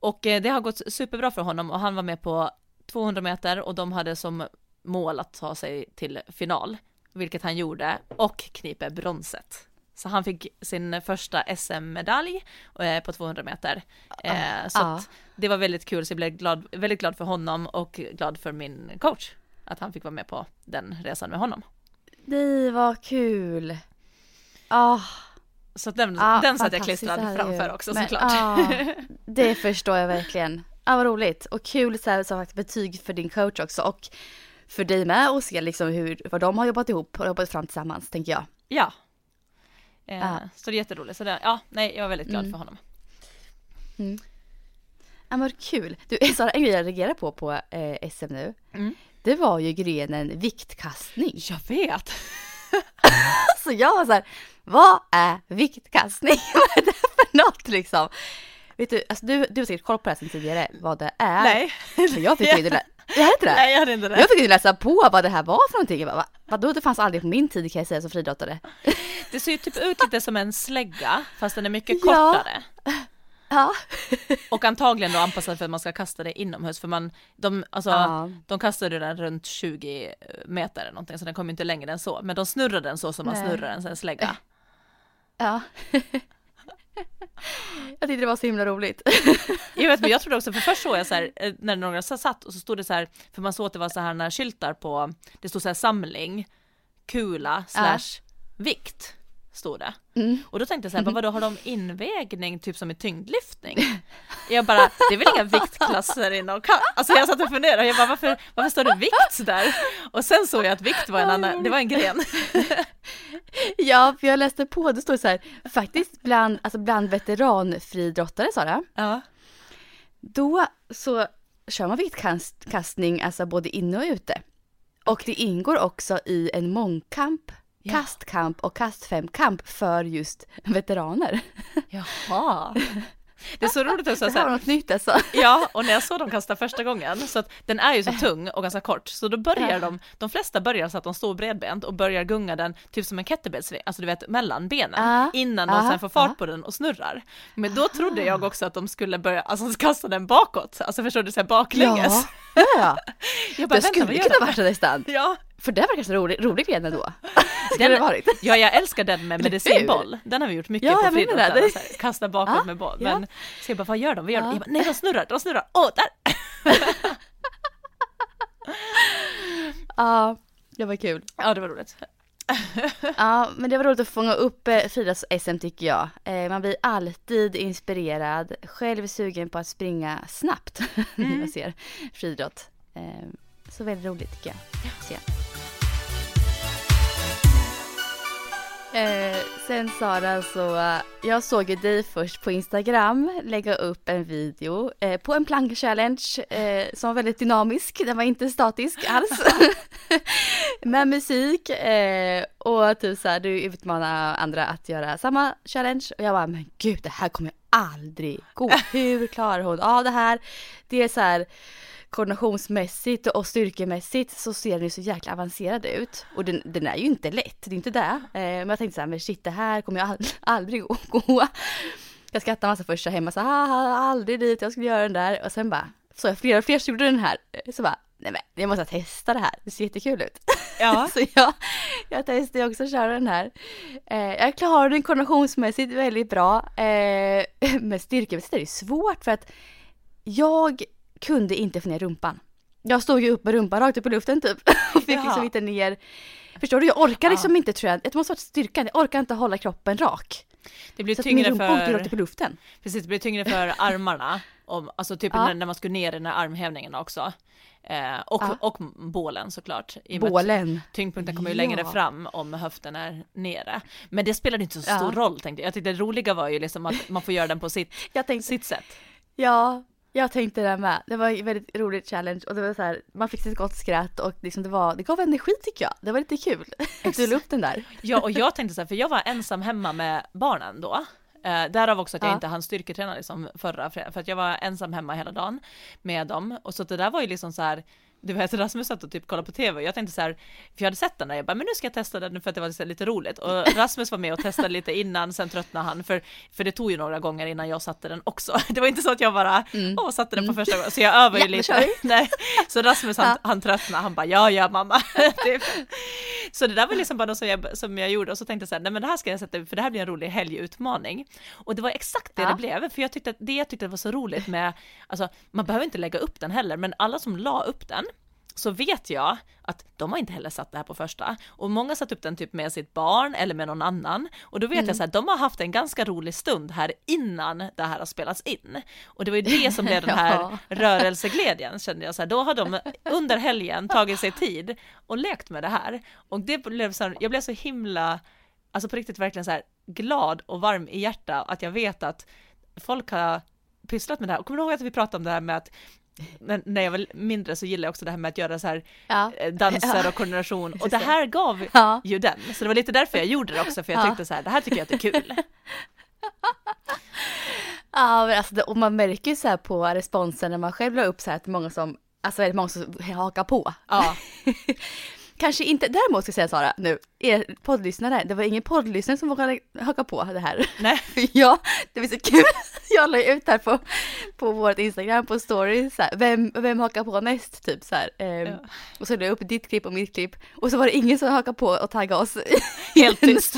och eh, det har gått superbra för honom och han var med på 200 meter och de hade som mål att ta sig till final, vilket han gjorde och kniper bronset. Så han fick sin första SM-medalj eh, på 200 meter. Eh, så ja. att det var väldigt kul, så jag blev glad, väldigt glad för honom och glad för min coach. Att han fick vara med på den resan med honom. Det var kul. Ah, Så den, Ja, den satt jag klistrad framför ju- också men, såklart. ja, det förstår jag verkligen. Ja, vad roligt. Och kul så här, så sagt, betyg för din coach också. Och för dig med och se liksom hur, vad de har jobbat ihop och jobbat fram tillsammans, tänker jag. Ja. Eh. Så det är jätteroligt. Så det, ja, nej, jag var väldigt glad Mm. för honom. Ja, men vad kul. Du, Sara, en grej jag reagerar på på eh, SM nu. Mm. Det var ju grenen viktkastning. Jag vet! Så jag var så här, vad är viktkastning? vad är det för något liksom? Vet du, alltså du, du har säkert koll på det här sedan tidigare, vad det är. Nej. Jag fick ju inte lä- jag hade inte det. Nej, jag hade inte det. Jag fick ju läsa på vad det här var för någonting. Jag bara, va? Vadå, det fanns aldrig på min tid kan jag säga som friidrottare. Det ser ju typ ut lite som en slägga, fast den är mycket Ja. kortare. Ja. Och antagligen då anpassad för att man ska kasta det inomhus, för man, de, alltså, Ja. de kastade den runt 20 meter eller någonting, så den kom ju inte längre än så. Men de snurrade den så som man Nej. snurrar en sån slägga. ja. jag tyckte det var så himla roligt. Jag vet, men jag trodde också, för först såg jag så här, eh, när några satt och så stod det så här, för man såg att det var så här när skyltar på, det stod så här samling, kula, slash vikt, stod det. Mm. Och då tänkte jag så här, vadå har de invägning typ som i tyngdlyftning? Jag bara, det är väl inga viktklasser inom ka-" Alltså jag satt och funderade, jag bara varför, varför står det vikt där? Och sen såg jag att vikt var en annan, det var en gren. Ja, för jag läste på, det står så här, faktiskt bland, alltså bland veteranfriidrottare Sara, Ja. då så kör man viktkastning alltså både inne och ute. Och det ingår också i en mångkamp, Ja. kastkamp och kastfemkamp för just veteraner. Jaha. Det är så roligt också, Det så här var något nytt alltså. ja, och när jag såg dem kasta första gången, så att den är ju så tung och ganska kort, så då börjar Ja. de, de flesta börjar så att de står bredbent och börjar gunga den typ som en kettlebellsving, alltså du vet mellan benen, Ja. innan de Ja. sen får fart Ja. på den och snurrar. Men då trodde jag också att de skulle börja, alltså kasta den bakåt, alltså förstår du, så här baklänges. Ja, ja. Jag bara, Det skulle kunna de? varit nästan. Ja, För det var kanske rolig, rolig gren ändå. Skulle det varit. ja, jag älskar den med medicinboll. Den har vi gjort mycket Ja, på friidrotten. Det- så här, Kasta bakåt Ja, med boll. ja. Men så jag bara, vad gör de? Vad gör de? Ja. Jag bara, nej, de snurrar, de snurrar. Åh, där! Ja, det var kul. Ja, det var roligt. Ja, men det var roligt att fånga upp eh, friidrotts-SM tycker jag. Eh, man blir alltid inspirerad, själv sugen på att springa snabbt när jag ser friidrott. Eh, så väldigt roligt tycker jag. se. Eh, sen Sara så, jag såg ju dig först på Instagram lägga upp en video eh, på en plank-challenge eh, som var väldigt dynamisk, den var inte statisk alls. Med musik eh, och typ såhär, du utmanar andra att göra samma challenge och jag bara, men gud det här kommer aldrig gå. Hur klarar hon av det här? Det är så här koordinationsmässigt och styrkemässigt så ser den ju så jäkla avancerad ut. Och den, den är ju inte lätt, det är inte det. Eh, men jag tänkte så här, men shit det här kommer jag aldrig, aldrig gå. Jag skrattade massa först hemma så här, aldrig dit, jag skulle göra den där. Och sen bara, så jag flera och fler gjorde den här. Så bara, nej men jag måste testa det här, det ser jättekul ut. Ja. så jag, jag testade också att köra den här. Eh, jag klarar den koordinationsmässigt väldigt bra. Eh, men styrkemässigt är det svårt för att jag kunde inte få ner rumpan. Jag stod ju upp med rumpan rakt upp i luften typ och fick Jaha. liksom inte ner. Förstår du? Jag orkar liksom ja. inte tror jag. Det måste vara styrkan. Jag orkar inte hålla kroppen rak. Det blir så tyngre min för... rakt upp i luften. Precis, det blir tyngre för armarna. Om, alltså typ ja. när, när man ska ner i den här armhävningen också. Eh, och, ja. och bålen såklart. bålen. Tyngdpunkten kommer ju ja. längre fram om höften är nere. Men det spelar inte så stor ja. roll tänkte jag. Jag tyckte det roliga var ju liksom att man får göra den på sitt, tänkte, sitt sätt. Ja, jag tänkte det med. Det var en väldigt roligt challenge och det var så här, man fick ett gott skratt och liksom det var, det gav energi tycker jag. Det var lite kul. Att du la upp den där. Ja, och jag tänkte så här, för jag var ensam hemma med barnen då. Eh, därav också att jag ja. inte hann styrketräna liksom förra fredagen, för att jag var ensam hemma hela dagen med dem. Och så det där var ju liksom så här, du vet Rasmus satt och typ kollade på tv och jag tänkte så här, för jag hade sett den där, jag bara men nu ska jag testa den för att det var lite roligt och Rasmus var med och testade lite innan, sen tröttnade han för, för det tog ju några gånger innan jag satte den också. Det var inte så att jag bara, mm. åh, satte den på mm. första gången, så jag övar ju ja, lite. Nej. Så Rasmus han, han tröttnade, han bara ja, ja mamma. så det där var liksom bara något som jag, som jag gjorde och så tänkte jag så här, nej men det här ska jag sätta, för det här blir en rolig helgutmaning. Och det var exakt det ja. det blev, för jag tyckte att det jag tyckte var så roligt med, alltså man behöver inte lägga upp den heller, men alla som la upp den, så vet jag att de har inte heller satt det här på första. Och många satt upp den typ med sitt barn eller med någon annan. Och då vet mm. jag så här, de har haft en ganska rolig stund här innan det här har spelats in. Och det var ju det som blev den här ja. rörelseglädjen kände jag så här, då har de under helgen tagit sig tid och lekt med det här. Och det blev så här, jag blev så himla, alltså på riktigt verkligen så här glad och varm i hjärta att jag vet att folk har pysslat med det här. Och kommer du ihåg att vi pratade om det här med att men när jag var mindre så gillade jag också det här med att göra så här ja. Eh, danser och koordination och det här gav ja. ju den. Så det var lite därför jag gjorde det också för jag ja. tyckte så här, det här tycker jag att det är kul. Ja, men alltså, och man märker ju så här på responsen när man själv la upp så här att många som, alltså väldigt många som hakar på. Ja. Kanske inte, däremot ska jag säga Sara nu, er poddlyssnare, det var ingen poddlyssnare som vågade haka på det här. Nej. ja, det var så kul, jag la ut här på, på vårt Instagram på story, så här, vem, vem hakar på näst typ så här. Um, ja. Och så la jag upp ditt klipp och mitt klipp och så var det ingen som hakade på och taggade oss. Helt tyst.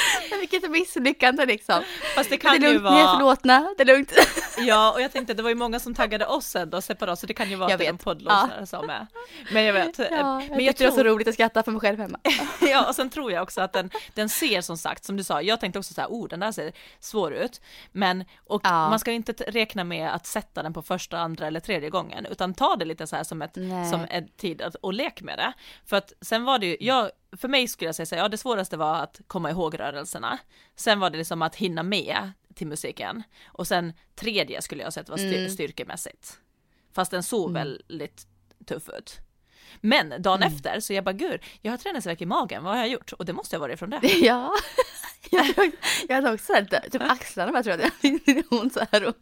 Vilket misslyckande liksom. Fast det kan det ju vara... ni är förlåtna, det är lugnt. Ja, och jag tänkte att det var ju många som taggade oss ändå separat, så det kan ju vara jag att det är en poddlyssnare ja. som är. Men jag vet. Ja, jag men jag tror... det är så roligt att skratta för mig själv hemma. ja, och sen tror jag också att den, den ser som sagt, som du sa, jag tänkte också så här, oh, den där ser svår ut. Men, och ja. man ska inte räkna med att sätta den på första, andra eller tredje gången, utan ta det lite så här som ett, som ett tid att, och lek med det. För att sen var det ju, jag för mig skulle jag säga så ja det svåraste var att komma ihåg rörelserna. Sen var det liksom att hinna med till musiken. Och sen tredje skulle jag säga var styr mm. styrkemässigt. Fast den såg mm. väldigt tuff ut. Men dagen mm. efter så jag bara gud, jag har träningsvärk i magen, vad har jag gjort? Och det måste ha varit från det. Ja, jag, jag hade också såhär, typ axlarna jag tror att jag ont så här och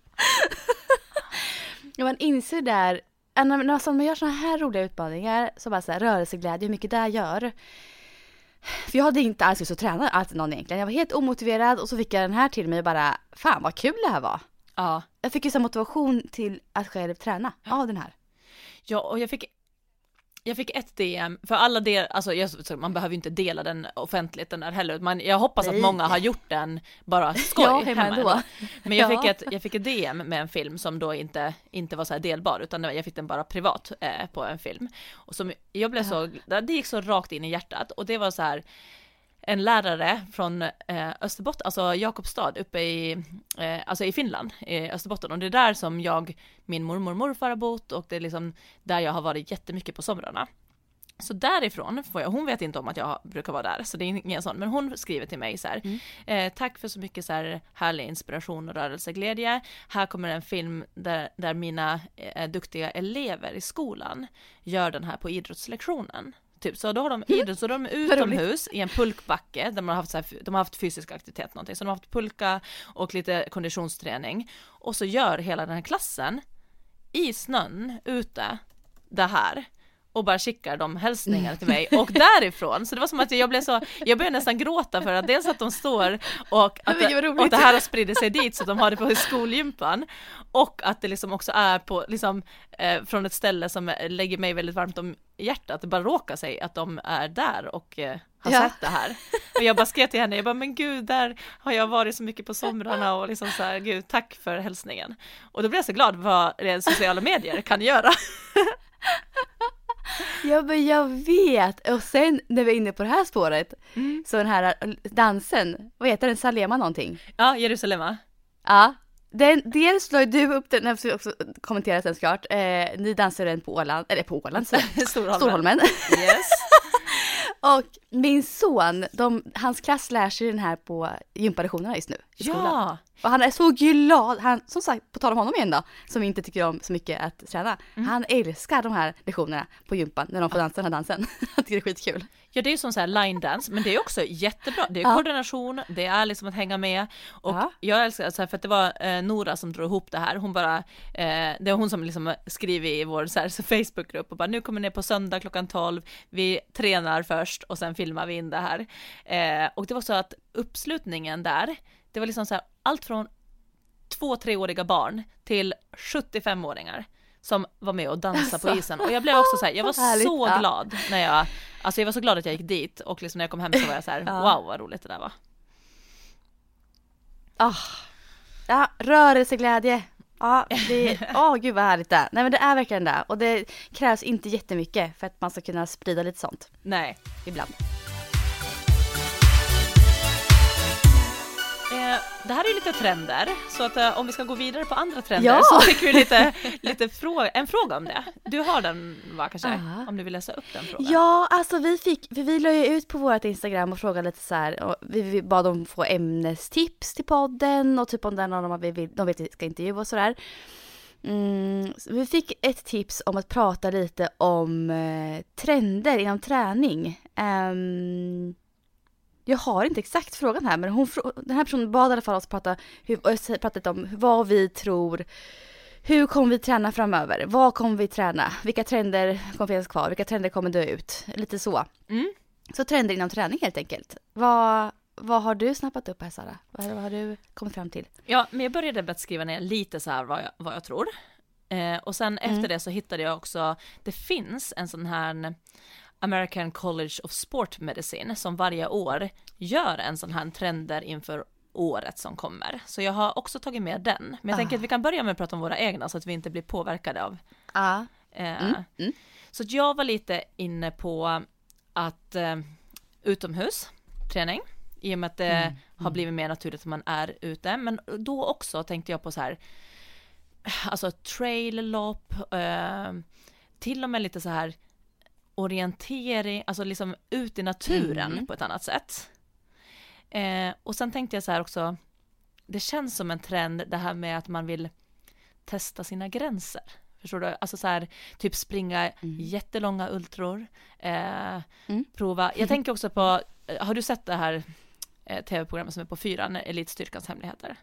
man inser där, när man gör sådana här roliga utmaningar, så bara så här, rörelseglädje, hur mycket det gör. För jag hade inte alls lust att träna allt någon egentligen. Jag var helt omotiverad och så fick jag den här till mig och bara, fan vad kul det här var. Ja. Jag fick ju så motivation till att själv träna av den här. Ja, och jag fick jag fick ett DM, för alla del, alltså man behöver ju inte dela den offentligt den där heller, men jag hoppas Nej. att många har gjort den bara skoj ja, hemma ändå. Men jag, ja. fick ett, jag fick ett DM med en film som då inte, inte var så här delbar, utan jag fick den bara privat eh, på en film. Och som, jag blev så, det gick så rakt in i hjärtat och det var så här, en lärare från eh, Österbotten, alltså Jakobstad uppe i, eh, alltså i Finland, i Österbotten. Och det är där som jag, min mormor och morfar har bott och det är liksom där jag har varit jättemycket på somrarna. Så därifrån får jag, hon vet inte om att jag brukar vara där, så det är ingen sån, men hon skriver till mig så här, Mm. eh, tack för så mycket så här härlig inspiration och rörelseglädje. Här kommer en film där, där mina eh, duktiga elever i skolan gör den här på idrottslektionen. Typ, så då har de idrott, så de är Mm. Roligt. utomhus i en pulkbacke där de har haft, så här, de har haft fysisk aktivitet någonting, så de har haft pulka och lite konditionsträning. Och så gör hela den här klassen i snön ute det här och bara skickar de hälsningar till mig och därifrån, så det var som att jag blev så, jag började nästan gråta för att dels att de står och att, det, och det här har spridit sig dit så att de har det på skolgympan och att det liksom också är på, liksom eh, från ett ställe som lägger mig väldigt varmt om hjärtat, det bara råkar sig att de är där och eh, har Ja. sett det här. Och jag bara skrev till henne, jag bara men gud där har jag varit så mycket på somrarna och liksom så här, gud tack för hälsningen. Och då blev jag så glad vad det sociala medier kan göra. Ja men jag vet! Och sen när vi är inne på det här spåret, Mm. så den här äh, dansen, vad heter den, Salema någonting? Ja, Jerusalem Ja, den, dels la du upp den, vi också kommenterat den såklart, eh, ni dansade den på Åland, eller på Åland, så, Storholmen. Storholmen. Yes. Och min son, de, hans klass lär sig den här på gympalektionerna just nu i skolan. Ja, Och han är så glad, han, som sagt, på tal om honom igen då, som inte tycker om så mycket att träna. Mm. Han älskar de här lektionerna på gympan när de får dansa den här dansen. Han tycker det är skitkul. Ja, det är ju som så här line dance, men det är också jättebra. Det är Ja. koordination, det är liksom att hänga med. Och Ja. jag älskar, så här, för att det var eh, Nora som drog ihop det här. Hon bara, eh, det är hon som liksom skriver i vår så här, så Facebookgrupp och bara nu kommer ni på söndag klockan 12, vi tränar först och sen filmar vi in det här. Eh, och det var så att uppslutningen där, det var liksom så här, allt från två treåriga barn till 75-åringar som var med och dansade på Alltså. isen och jag blev också så här, jag var härligt, så ja. glad när jag, alltså jag var så glad att jag gick dit och liksom när jag kom hem så var jag så här, Ja. wow vad roligt det där var. Ah. Ja, rörelseglädje. Ja, det åh gud vad härligt det är. Nej men det är verkligen det. Och det krävs inte jättemycket för att man ska kunna sprida lite sånt Nej. ibland. Det här är ju lite trender, så att eh, om vi ska gå vidare på andra trender Ja! så fick vi lite, lite fråga, en fråga om det. Du har den va kanske? Ja. Om du vill läsa upp den frågan? Ja, alltså vi fick, för vi la ju ut på vårt Instagram och frågade lite så här, vi, bad dem få ämnestips till podden och typ om det är någon av vi vill, de vet att vi ska intervjua och sådär. Mm, så vi fick ett tips om att prata lite om eh, trender inom träning. Ehm, jag har inte exakt frågan här, men hon, den här personen bad i alla fall oss prata, hur, prata om vad vi tror hur kommer vi träna framöver? Vad kommer vi träna? Vilka trender kommer finnas kvar? Vilka trender kommer dö ut? Lite så. Mm. Så trender inom träning helt enkelt. Vad, vad har du snappat upp här Sara? Vad, vad har du kommit fram till? Ja, men jag började med att skriva ner lite så här vad jag, vad jag tror. Eh, och sen Mm. efter det så hittade jag också, det finns en sån här American College of Sport Medicine som varje år gör en sån här trender inför året som kommer. Så jag har också tagit med den. Men jag tänker Ah. att vi kan börja med att prata om våra egna så att vi inte blir påverkade av Ja. Eh, Mm, mm. Så jag var lite inne på att eh, utomhusträning, i och med att det Mm, har blivit mer naturligt att man är ute. Men då också tänkte jag på så här, alltså trail-lopp, eh, till och med lite så här orientering, alltså liksom ut i naturen Mm. på ett annat sätt. Eh, och sen tänkte jag så här också, det känns som en trend det här med att man vill testa sina gränser. Förstår du? Alltså så här, typ springa jättelånga ultror, eh, Mm. prova. Jag tänker också på, eh, har du sett det här eh, tv-programmet som är på fyran, Elitstyrkans hemligheter?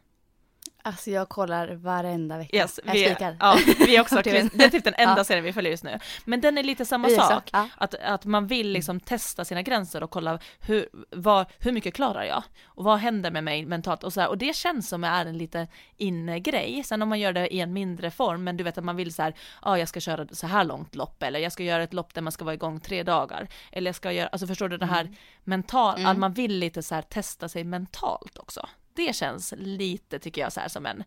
Alltså jag kollar varenda vecka. Yes, jag vi, spikar. ja, vi är också, TVn. det är typ den enda Ja. serien vi följer just nu. Men den är lite samma också, sak, ja. att, att man vill liksom testa sina gränser och kolla hur, vad, hur mycket klarar jag? Och vad händer med mig mentalt? Och, så här, och det känns som är en lite inne-grej. Sen om man gör det i en mindre form, men du vet att man vill så här, ja ah, jag ska köra så här långt lopp, eller jag ska göra ett lopp där man ska vara igång tre dagar. Eller jag ska göra, alltså förstår du det här mental, att man vill lite så här testa sig mentalt också. Det känns lite, tycker jag, så här som en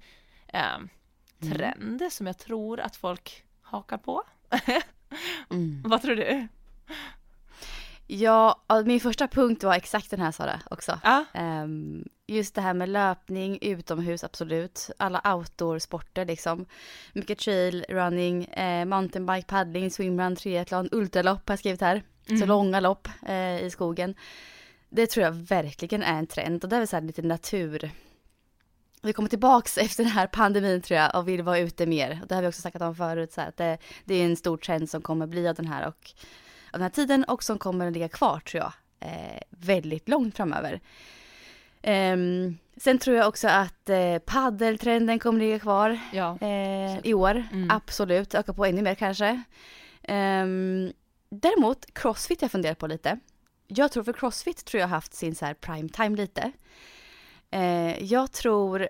eh, trend som jag tror att folk hakar på. Mm. Vad tror du? Ja, min första punkt var exakt den här Sara också. Ja, Ehm, just det här med löpning, utomhus absolut. Alla outdoor-sporter liksom. Mycket trail, running, eh, mountainbike, paddling, swimrun, triathlon, ultralopp har jag skrivit här. Så långa lopp eh, i skogen. Det tror jag verkligen är en trend och det är väl så här lite natur. Vi kommer tillbaks efter den här pandemin tror jag och vill vara ute mer. Och det har vi också snackat om förut så här, att det, det är en stor trend som kommer bli av den här och av den här tiden och som kommer att ligga kvar tror jag eh, väldigt långt framöver. Um, sen tror jag också att eh, paddeltrenden kommer ligga kvar Ja. eh, i år. Mm. Absolut, öka på ännu mer kanske. Um, däremot crossfit jag funderar på lite. Jag tror för crossfit tror jag har haft sin så här prime time lite. Eh, jag tror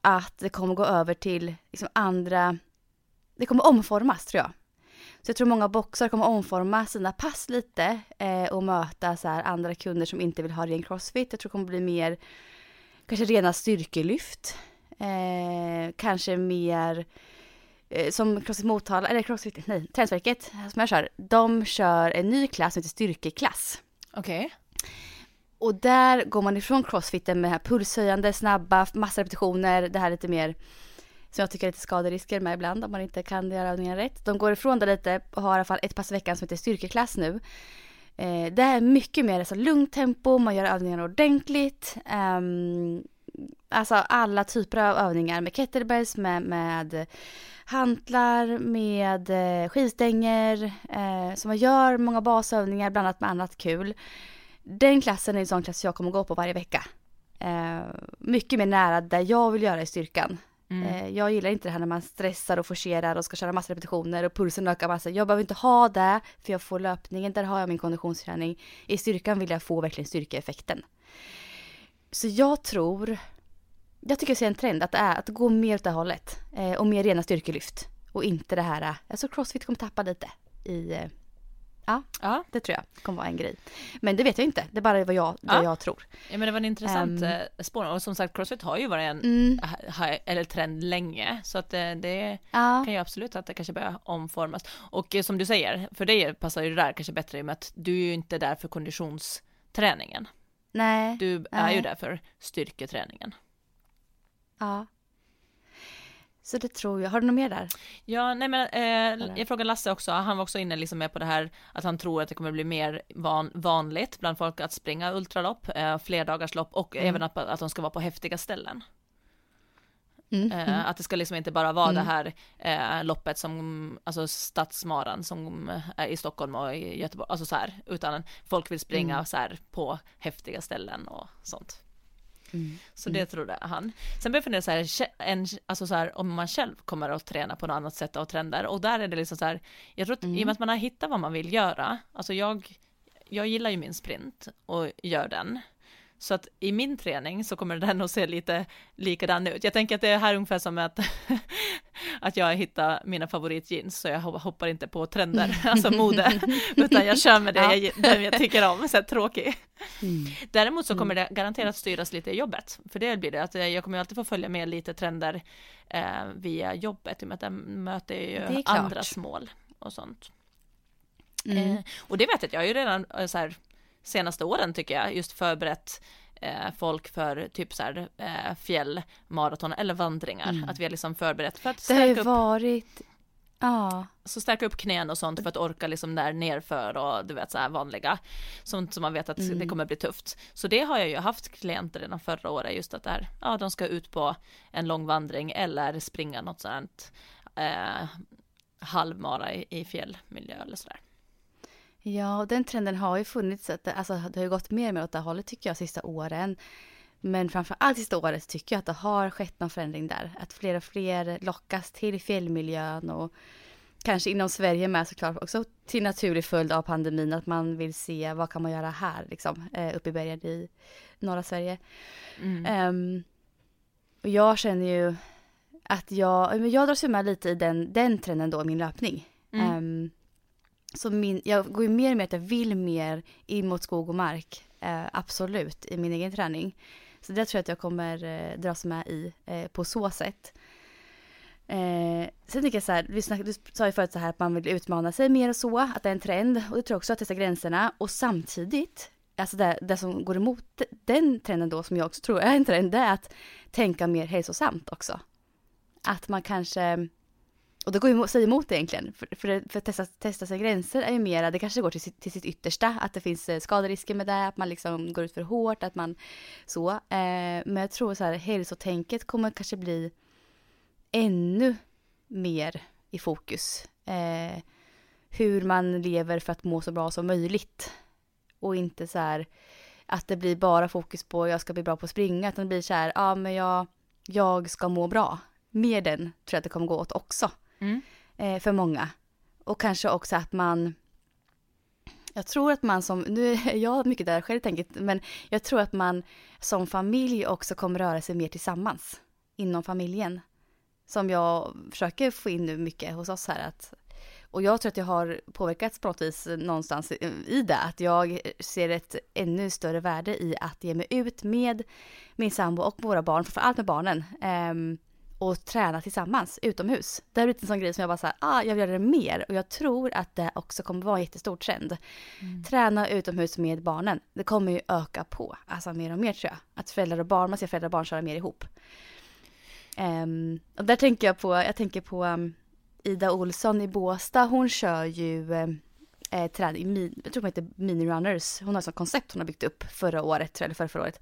att det kommer gå över till liksom andra, det kommer omformas tror jag. Så jag tror många boxare kommer omforma sina pass lite eh, och möta så här andra kunder som inte vill ha ren crossfit. Jag tror det kommer bli mer kanske rena styrkelyft. Eh, kanske mer eh, som Crossfit Motala, eller Crossfit, nej, Träningsverket som jag kör. De kör en ny klass som heter styrkeklass. Okej. Och där går man ifrån crossfiten med det här pulshöjande, snabba, massa repetitioner, det här lite mer som jag tycker är lite skaderisker med ibland om man inte kan göra övningar rätt. De går ifrån det lite och har i alla fall ett pass i veckan som heter styrkeklass nu. Eh, det är mycket mer alltså, lugnt tempo, man gör övningarna ordentligt. Um, alltså alla typer av övningar med kettlebells, med, med hantlar, med eh, skivstänger. Eh, så man gör många basövningar blandat med annat kul. Den klassen är en sån klass jag kommer gå på varje vecka. Eh, mycket mer nära där jag vill göra i styrkan. Mm. Eh, jag gillar inte det här när man stressar och forcerar och ska köra massa repetitioner och pulsen ökar massa. Jag behöver inte ha det för jag får löpningen, där har jag min konditionsträning. I styrkan vill jag få verkligen styrkeeffekten. Så jag tror, jag tycker jag ser en trend att det är att gå mer åt det hållet. Eh, och mer rena styrkelyft. Och inte det här, eh, alltså crossfit kommer tappa lite i, eh, ja Ja. det tror jag kommer vara en grej. Men det vet jag inte, det är bara vad jag, Ja. vad jag tror. ja, men det var en intressant um, spår. Och som sagt, Crossfit har ju varit en Mm, eller trend länge. Så att det, det ja, kan ju absolut att det kanske börjar omformas. Och eh, som du säger, för dig passar ju det där kanske bättre i och med att du är ju inte där för konditionsträningen. Nej, Du är Nej. ju där för styrketräningen. ja. Så det tror jag. Har du något mer där? Ja, nej men eh, jag frågade Lasse också, han var också inne liksom med på det här att han tror att det kommer bli mer van, vanligt bland folk att springa ultralopp, eh, flerdagarslopp och Mm. även att, att de ska vara på häftiga ställen. Mm, Eh, mm. Att det ska liksom inte bara vara Mm. det här eh, loppet som, alltså stadsmaran som är i Stockholm och i Göteborg, alltså så här, utan folk vill springa Mm. så här på häftiga ställen och sånt. Mm. Så det trodde han. Sen började jag fundera så här, en, alltså så här, om man själv kommer att träna på något annat sätt av trender. Och där är det liksom så här, jag tror att i och Mm. med att man har hittat vad man vill göra, alltså jag, jag gillar ju min sprint och gör den. Så att i min träning så kommer den att se lite likadan ut. Jag tänker att det är här ungefär som att, att jag hittar mina favoritjeans så jag ho- hoppar inte på trender, alltså mode, utan jag kör med det Ja. jag, den jag tycker om, så här tråkig. Mm. Däremot så kommer det garanterat styras lite i jobbet, för det blir det att jag kommer alltid få följa med lite trender eh, via jobbet, i och med att jag möter ju andras mål och sånt. Mm. Eh, och det vet jag, jag har ju redan eh, så här, senaste åren tycker jag, just förberett eh, folk för typ så här eh, fjällmaraton eller vandringar, Mm. att vi har liksom förberett för att Det har ju stärka upp, varit, ja, så stärka upp knän och sånt för att orka liksom där nerför och du vet så här vanliga, sånt som man vet att Mm. det kommer bli tufft. Så det har jag ju haft klienter redan förra året, just att det här, ja de ska ut på en lång vandring eller springa något sånt eh, halvmara i, i fjällmiljö eller sådär. Ja, och den trenden har ju funnits, att det, alltså, det har ju gått mer och mer åt det hållet tycker jag sista åren. Men framför allt sista året tycker jag att det har skett någon förändring där. Att fler och fler lockas till fjällmiljön och kanske inom Sverige med såklart också till naturlig följd av pandemin att man vill se vad kan man göra här liksom eh, uppe i bergen i norra Sverige. Mm. Ehm, och jag känner ju att jag, jag dras ju med lite i den, den trenden då i min löpning. Mm. Ehm, så min, jag går ju mer och mer att jag vill mer in mot skog och mark, eh, absolut, i min egen träning. Så det tror jag att jag kommer eh, dras med i eh, på så sätt. Eh, sen tänker jag så här, vi snack, du sa ju förut så här att man vill utmana sig mer och så, att det är en trend. Och det tror jag också att testa gränserna. Och samtidigt, alltså det, det som går emot den trenden då, som jag också tror är en trend, det är att tänka mer hälsosamt också. Att man kanske och det går ju sig emot egentligen. För, för, för att testa, testa sina gränser är ju mera, det kanske går till, till sitt yttersta, att det finns eh, skaderisker med det, att man liksom går ut för hårt, att man så. Eh, men jag tror så här, hälsotänket kommer kanske bli ännu mer i fokus. Eh, hur man lever för att må så bra som möjligt. Och inte så här att det blir bara fokus på jag ska bli bra på att springa, utan det blir så här, ja men jag, jag ska må bra. Mer den tror jag att det kommer gå åt också. Mm. Eh, för många. Och kanske också att man jag tror att man som, nu är jag mycket där själv tänkt, men jag tror att man som familj också kommer röra sig mer tillsammans inom familjen. Som jag försöker få in nu mycket hos oss här att och jag tror att jag har påverkats på något vis någonstans i det, att jag ser ett ännu större värde i att ge mig ut med min sambo och våra barn, framförallt med barnen, um, och träna tillsammans utomhus. Det har blivit en sån grej som jag bara såhär, ah, jag vill göra det mer och jag tror att det också kommer vara en jättestor trend. Mm. Träna utomhus med barnen, det kommer ju öka på, alltså mer och mer tror jag. Att föräldrar och barn, man ser föräldrar och barn köra mer ihop. Um, och där tänker jag på, jag tänker på um, Ida Olsson i Båsta, hon kör ju eh, eh träning, jag tror hon heter Mini Runners. Hon har ett koncept hon har byggt upp förra året, eller förra, förra året.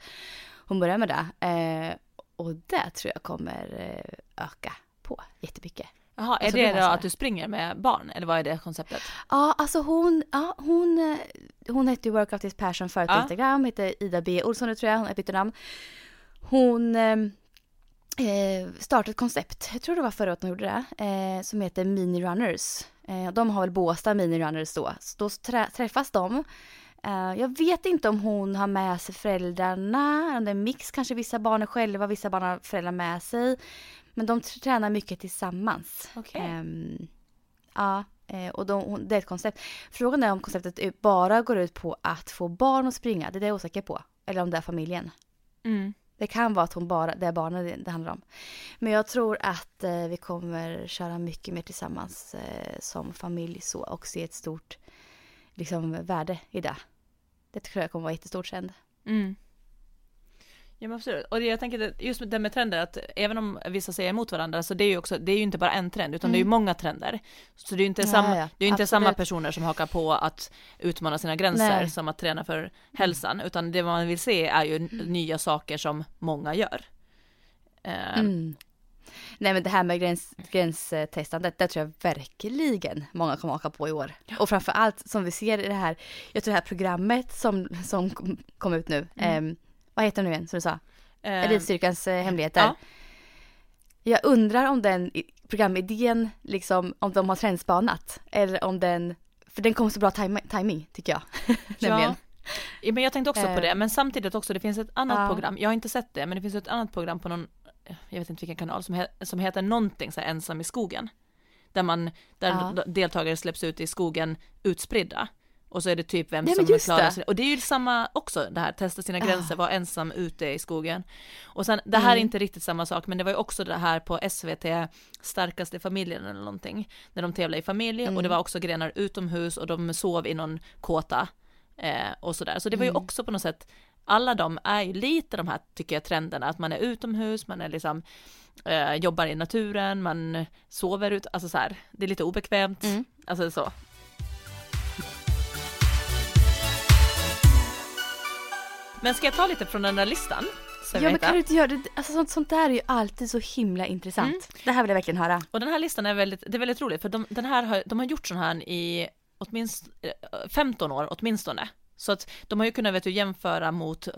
Hon började med det. Eh, och det tror jag kommer eh, öka på jättemycket. Jaha, är alltså, det, det då att du springer med barn eller vad är det konceptet? Ja, alltså hon, ja, hon, eh, hon hette ju Workout is Passion förut på ja. Instagram, heter Ida B Olsson nu tror jag, hon har bytt namn. Hon eh, startat ett koncept, jag tror det var förra året hon gjorde det, eh, som heter Mini Runners. Eh, de har väl Båstad Mini Runners då, så då träffas de. Eh, jag vet inte om hon har med sig föräldrarna, om det är en mix, kanske vissa barn är själva, vissa barn har föräldrar med sig. Men de tränar mycket tillsammans. Okay. Ehm, ja, eh, och de, det är ett koncept. Frågan är om konceptet bara går ut på att få barn att springa, det är det jag är osäker på. Eller om det är familjen. Mm. Det kan vara att hon bara, det är barnen det, det handlar om. Men jag tror att eh, vi kommer köra mycket mer tillsammans eh, som familj så och se ett stort liksom, värde i det. Det tror jag kommer vara jättestort trend. Mm. Ja men absolut. Och jag tänker just det med trender, att även om vissa säger emot varandra, så det är ju också, det är ju inte bara en trend, utan mm. det är ju mm. många trender. Så det är ju inte, ja, samma, ja, det är inte samma personer som hakar på att utmana sina gränser Nej. som att träna för hälsan, utan det man vill se är ju nya saker som många gör. Uh, mm. Nej men det här med gräns, gränstestandet, det tror jag verkligen många kommer haka på i år. Ja. Och framför allt som vi ser i det här, jag tror det här programmet som, som kom ut nu, mm. eh, vad heter det nu igen som du sa? Eh, Elitstyrkans eh, hemligheter. Ja. Jag undrar om den programidén, liksom om de har trendspanat eller om den, för den kom så bra timing tycker jag. ja. men jag tänkte också på det, eh. men samtidigt också, det finns ett annat ja. program, jag har inte sett det, men det finns ett annat program på någon, jag vet inte vilken kanal, som, he, som heter någonting så här, ensam i skogen. Där man, där ja. deltagare släpps ut i skogen utspridda. Och så är det typ vem ja, som klarar sig. Och det är ju samma också det här, testa sina ah. gränser, vara ensam ute i skogen. Och sen, det här mm. är inte riktigt samma sak, men det var ju också det här på SVT, starkaste familjen eller någonting, när de tävlade i familj mm. och det mm. var också grenar utomhus och de sov i någon kåta eh, och sådär. Så det var ju mm. också på något sätt, alla de är ju lite de här, tycker jag, trenderna, att man är utomhus, man är liksom eh, jobbar i naturen, man sover ut, alltså så här, det är lite obekvämt, mm. alltså så. Men ska jag ta lite från den där listan? Ja men kan du inte göra det? Alltså sånt, sånt där är ju alltid så himla intressant. Mm. Det här vill jag verkligen höra. Och den här listan är väldigt, det är väldigt roligt för de, den här har, de har gjort sån här i åtminstone 15 år åtminstone. Så att de har ju kunnat vet du, jämföra mot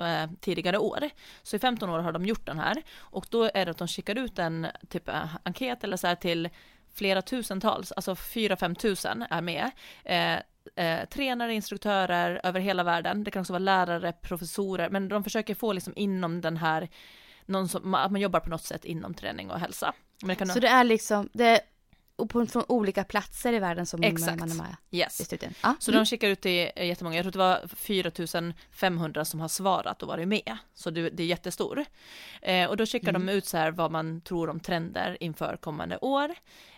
eh, eh tidigare år. Så i 15 år har de gjort den här och då är det att de skickar ut en typ eh, enkät eller så här till flera tusentals, alltså 4-5 tusen är med. Eh, eh, tränare, instruktörer över hela världen. Det kan också vara lärare, professorer, men de försöker få liksom inom den här, någon som, att man jobbar på något sätt inom träning och hälsa. Kan... så det är liksom, det på, från olika platser i världen som Exakt. man är med yes. i studien. Ah. Så mm. de skickar ut till jättemånga, jag tror det var 4500 som har svarat och varit med. Så det, det är jättestor. Eh, och då skickar mm. de ut så här vad man tror om trender inför kommande år.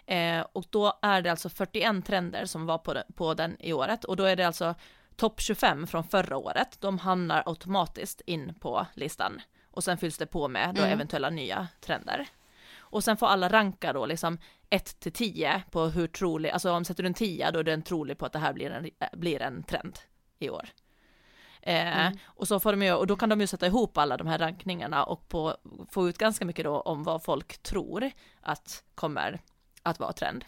Eh, och då är det alltså 41 trender som var på den, på den i året och då är det alltså topp 25 från förra året. De hamnar automatiskt in på listan och sen fylls det på med då mm. eventuella nya trender. Och sen får alla ranka då liksom 1 till 10 på hur trolig, alltså om sätter du en 10 då är den trolig på att det här blir en, blir en trend i år. Eh, mm. Och så får de ju, och då kan de ju sätta ihop alla de här rankningarna och på, få ut ganska mycket då om vad folk tror att kommer att vara trend.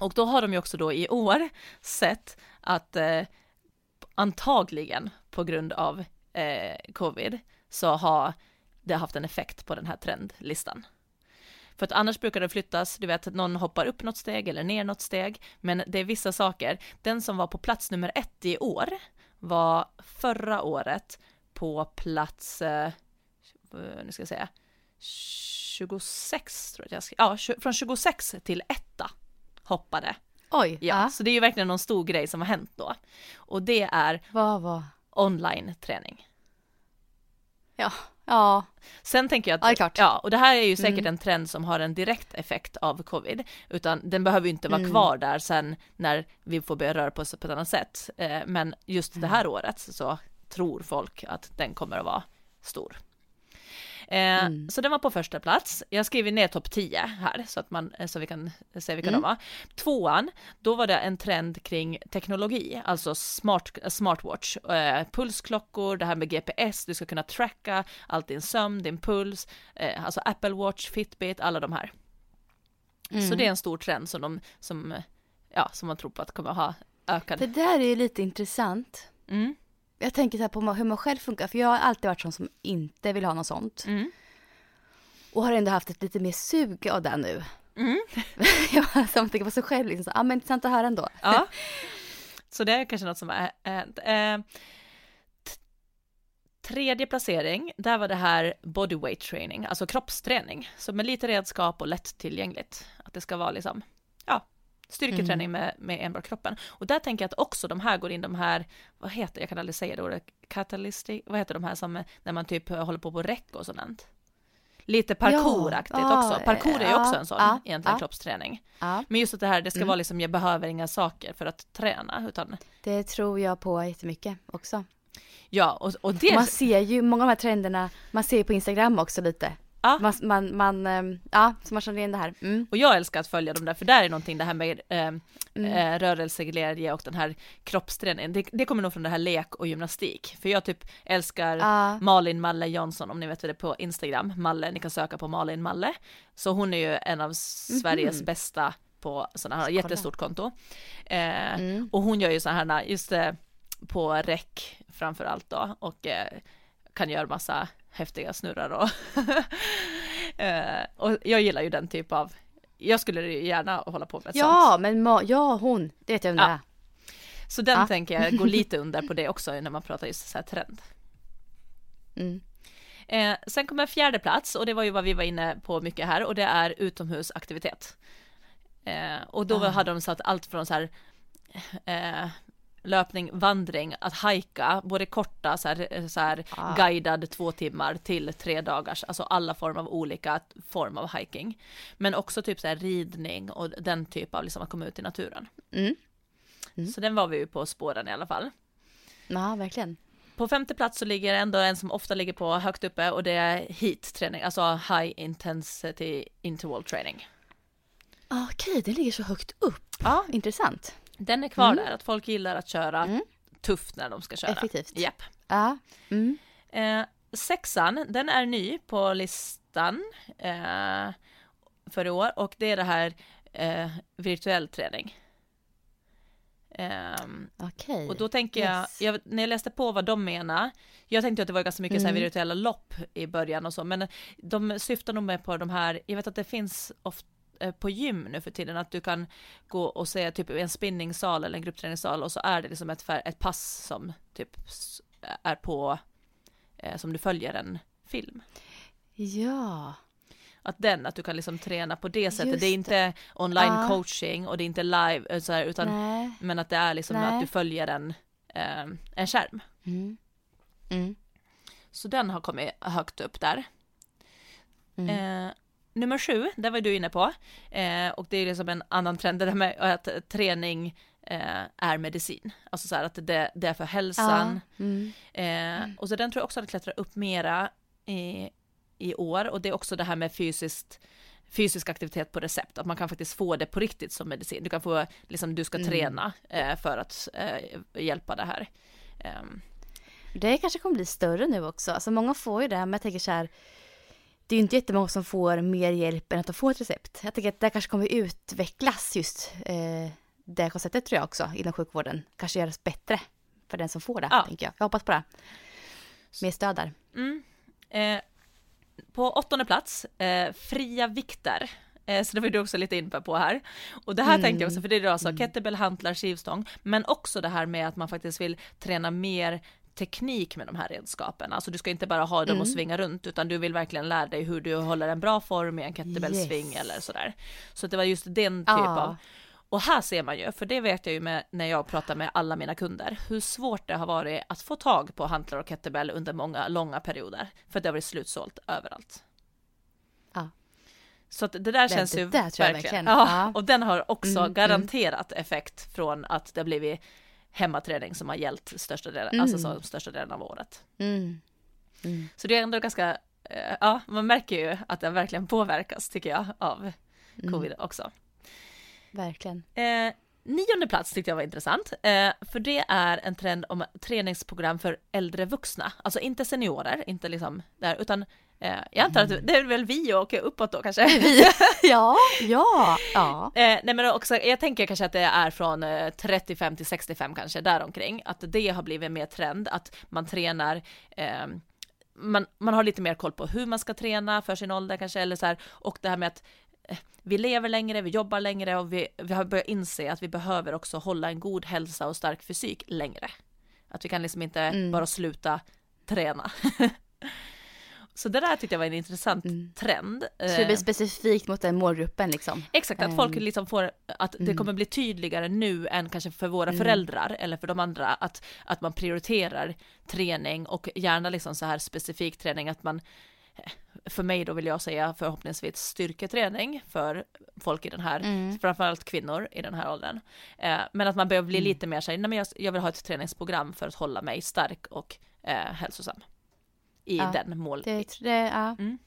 Och då har de ju också då i år sett att eh, antagligen på grund av eh, covid så har det haft en effekt på den här trendlistan. För att annars brukar det flyttas, du vet att någon hoppar upp något steg eller ner något steg, men det är vissa saker. Den som var på plats nummer ett i år var förra året på plats, eh, nu ska jag säga, 26 tror jag ja, från 26 till etta hoppade. Oj! Ja, ja, så det är ju verkligen någon stor grej som har hänt då. Och det är Vad var? online-träning. Ja, ja. Sen tänker jag att, ja, ja, och det här är ju säkert mm. en trend som har en direkt effekt av covid, utan den behöver ju inte vara mm. kvar där sen när vi får börja röra på oss på ett annat sätt. Eh, men just det här mm. året så tror folk att den kommer att vara stor. Eh, mm. Så den var på första plats. Jag skriver ner topp 10 här så att man, så vi kan se vilka mm. de var. Tvåan, då var det en trend kring teknologi, alltså smart, smartwatch, eh, pulsklockor, det här med GPS, du ska kunna tracka allt din sömn, din puls, eh, alltså Apple Watch, Fitbit, alla de här. Mm. Så det är en stor trend som de, som, ja, som man tror på att kommer ha ökad. Det där är ju lite intressant. Mm jag tänker så här på hur man själv funkar, för jag har alltid varit sån som inte vill ha något sånt. Mm. Och har ändå haft ett lite mer sug av det nu. Mm. jag har samtidigt på sig själv, liksom så, ah, men intressant att höra ändå. Ja. Så det är kanske något som är äh, Tredje placering, där var det här bodyweight training, alltså kroppsträning. Så med lite redskap och lättillgängligt. Att det ska vara liksom, ja, Styrketräning mm. med, med enbart kroppen. Och där tänker jag att också de här går in, de här, vad heter, jag kan aldrig säga det ordet, katalysti, vad heter de här som, när man typ håller på på räck och sådant? Lite parkouraktigt ja, också. Parkour är ju ja, också en sån ja, egentligen kroppsträning. Men just att det här, det ska mm. vara liksom, jag behöver inga saker för att träna, utan Det tror jag på jättemycket också. Ja, och, och det... man ser ju många av de här trenderna, man ser på Instagram också lite. Ja. Man, man, man, ehm, ja, så man känner igen det här. Mm. Och jag älskar att följa dem där, för där är någonting det här med eh, mm. eh, rörelseglädje och den här kroppsträningen. Det, det, kommer nog från det här lek och gymnastik. För jag typ älskar ja. Malin Malle Jansson, om ni vet vad det är på Instagram. Malle, ni kan söka på Malin Malle. Så hon är ju en av Sveriges mm. bästa på sådana här, jättestort konto. Eh, mm. Och hon gör ju sådana här, just eh, på räck framför allt då, och eh, kan göra massa häftiga snurrar och, eh, och jag gillar ju den typ av, jag skulle gärna hålla på med Ja, sånt. men ma- ja hon, det vet jag om det är. Så den ja. tänker jag gå lite under på det också när man pratar just så här trend. Mm. Eh, sen kommer fjärde plats och det var ju vad vi var inne på mycket här och det är utomhusaktivitet. Eh, och då ah. hade de satt allt från så här eh, löpning, vandring, att hajka, både korta så här, så här ah. guidad två timmar till tre dagars, alltså alla former av olika form av hiking. Men också typ så här ridning och den typ av liksom att komma ut i naturen. Mm. Mm. Så den var vi ju på spåren i alla fall. Ja, verkligen. På femte plats så ligger ändå en som ofta ligger på högt uppe och det är heat-träning, alltså high intensity interval training. Okej, okay, det ligger så högt upp. Ja, intressant. Den är kvar mm. där, att folk gillar att köra mm. tufft när de ska köra. Effektivt. Japp. Ja. Mm. Eh, sexan, den är ny på listan eh, för i år och det är det här eh, virtuell träning. Um, Okej. Och då tänker yes. jag, jag, när jag läste på vad de menar, jag tänkte att det var ganska mycket mm. så här mm. virtuella lopp i början och så, men de syftar nog med på de här, jag vet att det finns ofta på gym nu för tiden, att du kan gå och se typ en spinningsal eller en gruppträningssal och så är det liksom ett, ett pass som typ är på, eh, som du följer en film. Ja. Att den, att du kan liksom träna på det sättet, Just det är inte online ja. coaching och det är inte live, eh, så här, utan, Nej. men att det är liksom Nej. att du följer en, eh, en skärm. Mm. Mm. Så den har kommit högt upp där. Mm. Eh, nummer sju, det var du inne på, eh, och det är liksom en annan trend, det där med att träning eh, är medicin, alltså så här att det, det är för hälsan. Ja. Mm. Eh, och så den tror jag också att klättrar upp mera i, i år, och det är också det här med fysiskt fysisk aktivitet på recept, att man kan faktiskt få det på riktigt som medicin. Du kan få, liksom du ska Mm. träna eh, för att eh, hjälpa det här. Ehm, Det kanske kommer bli större nu också. Alltså många får ju det, men jag tänker så här. Det är ju inte jättemånga som får mer hjälp än att de får ett recept. Jag tänker att det kanske kommer utvecklas just eh, det konceptet tror jag också inom sjukvården. Kanske göras bättre för den som får det, Ja. tänker jag. Jag hoppas på det. Mer stöd där. Mm. Eh, på åttonde plats, eh, fria vikter. Eh, så det var du också lite inne på här. Och det här Mm. tänkte jag också, för det är då alltså kettlebell, hantlar, skivstång, men också det här med att man faktiskt vill träna mer teknik med de här redskapen. Alltså du ska inte bara ha dem och Mm. svinga runt, utan du vill verkligen lära dig hur du håller en bra form i en kettlebellsving Yes. eller sådär. Så det var just den typ Ja. av och här ser man ju, för det vet jag ju med, när jag pratar med alla mina kunder, hur svårt det har varit att få tag på hantlar och kettlebell under många långa perioder. För att det har varit slutsålt överallt. Ja. Så att det där känns det ju där verkligen. verkligen. Ja, Ja. och den har också Mm, mm. garanterat effekt från att det har blivit hemmaträning som har gällt största delen, alltså Mm. så, största delen av året. Mm. Mm. Så det är ändå ganska, eh, ja, man märker ju att det verkligen påverkas tycker jag av Mm. covid också. Verkligen. Eh, nionde plats tyckte jag var intressant, eh, för det är en trend om träningsprogram för äldre vuxna, alltså inte seniorer, inte liksom där, utan jag antar att det är väl vi och uppåt då kanske. ja, ja, ja. Eh, nej men också, jag tänker kanske att det är från eh, 35 till 65 kanske, däromkring, att det har blivit mer trend, att man tränar eh, man, man har lite mer koll på hur man ska träna för sin ålder kanske, eller så här, och det här med att eh, vi lever längre, vi jobbar längre och vi, vi har börjat inse att vi behöver också hålla en god hälsa och stark fysik längre. Att vi kan liksom inte Mm. bara sluta träna. Så det där tyckte jag var en intressant Mm. trend. Så det Eh, blir specifikt mot den målgruppen liksom. Exakt, att folk Ehm, liksom får, att det mm. kommer bli tydligare nu än kanske för våra Mm. föräldrar eller för de andra, att, att man prioriterar träning och gärna liksom så här specifik träning, att man, eh, för mig då vill jag säga förhoppningsvis styrketräning för folk i den här, Mm. framförallt kvinnor i den här åldern. Eh, men att man behöver bli Mm. lite mer så här, nej men jag, jag vill ha ett träningsprogram för att hålla mig stark och eh, hälsosam. I Ja, den mål. Det, det, ja, Mm.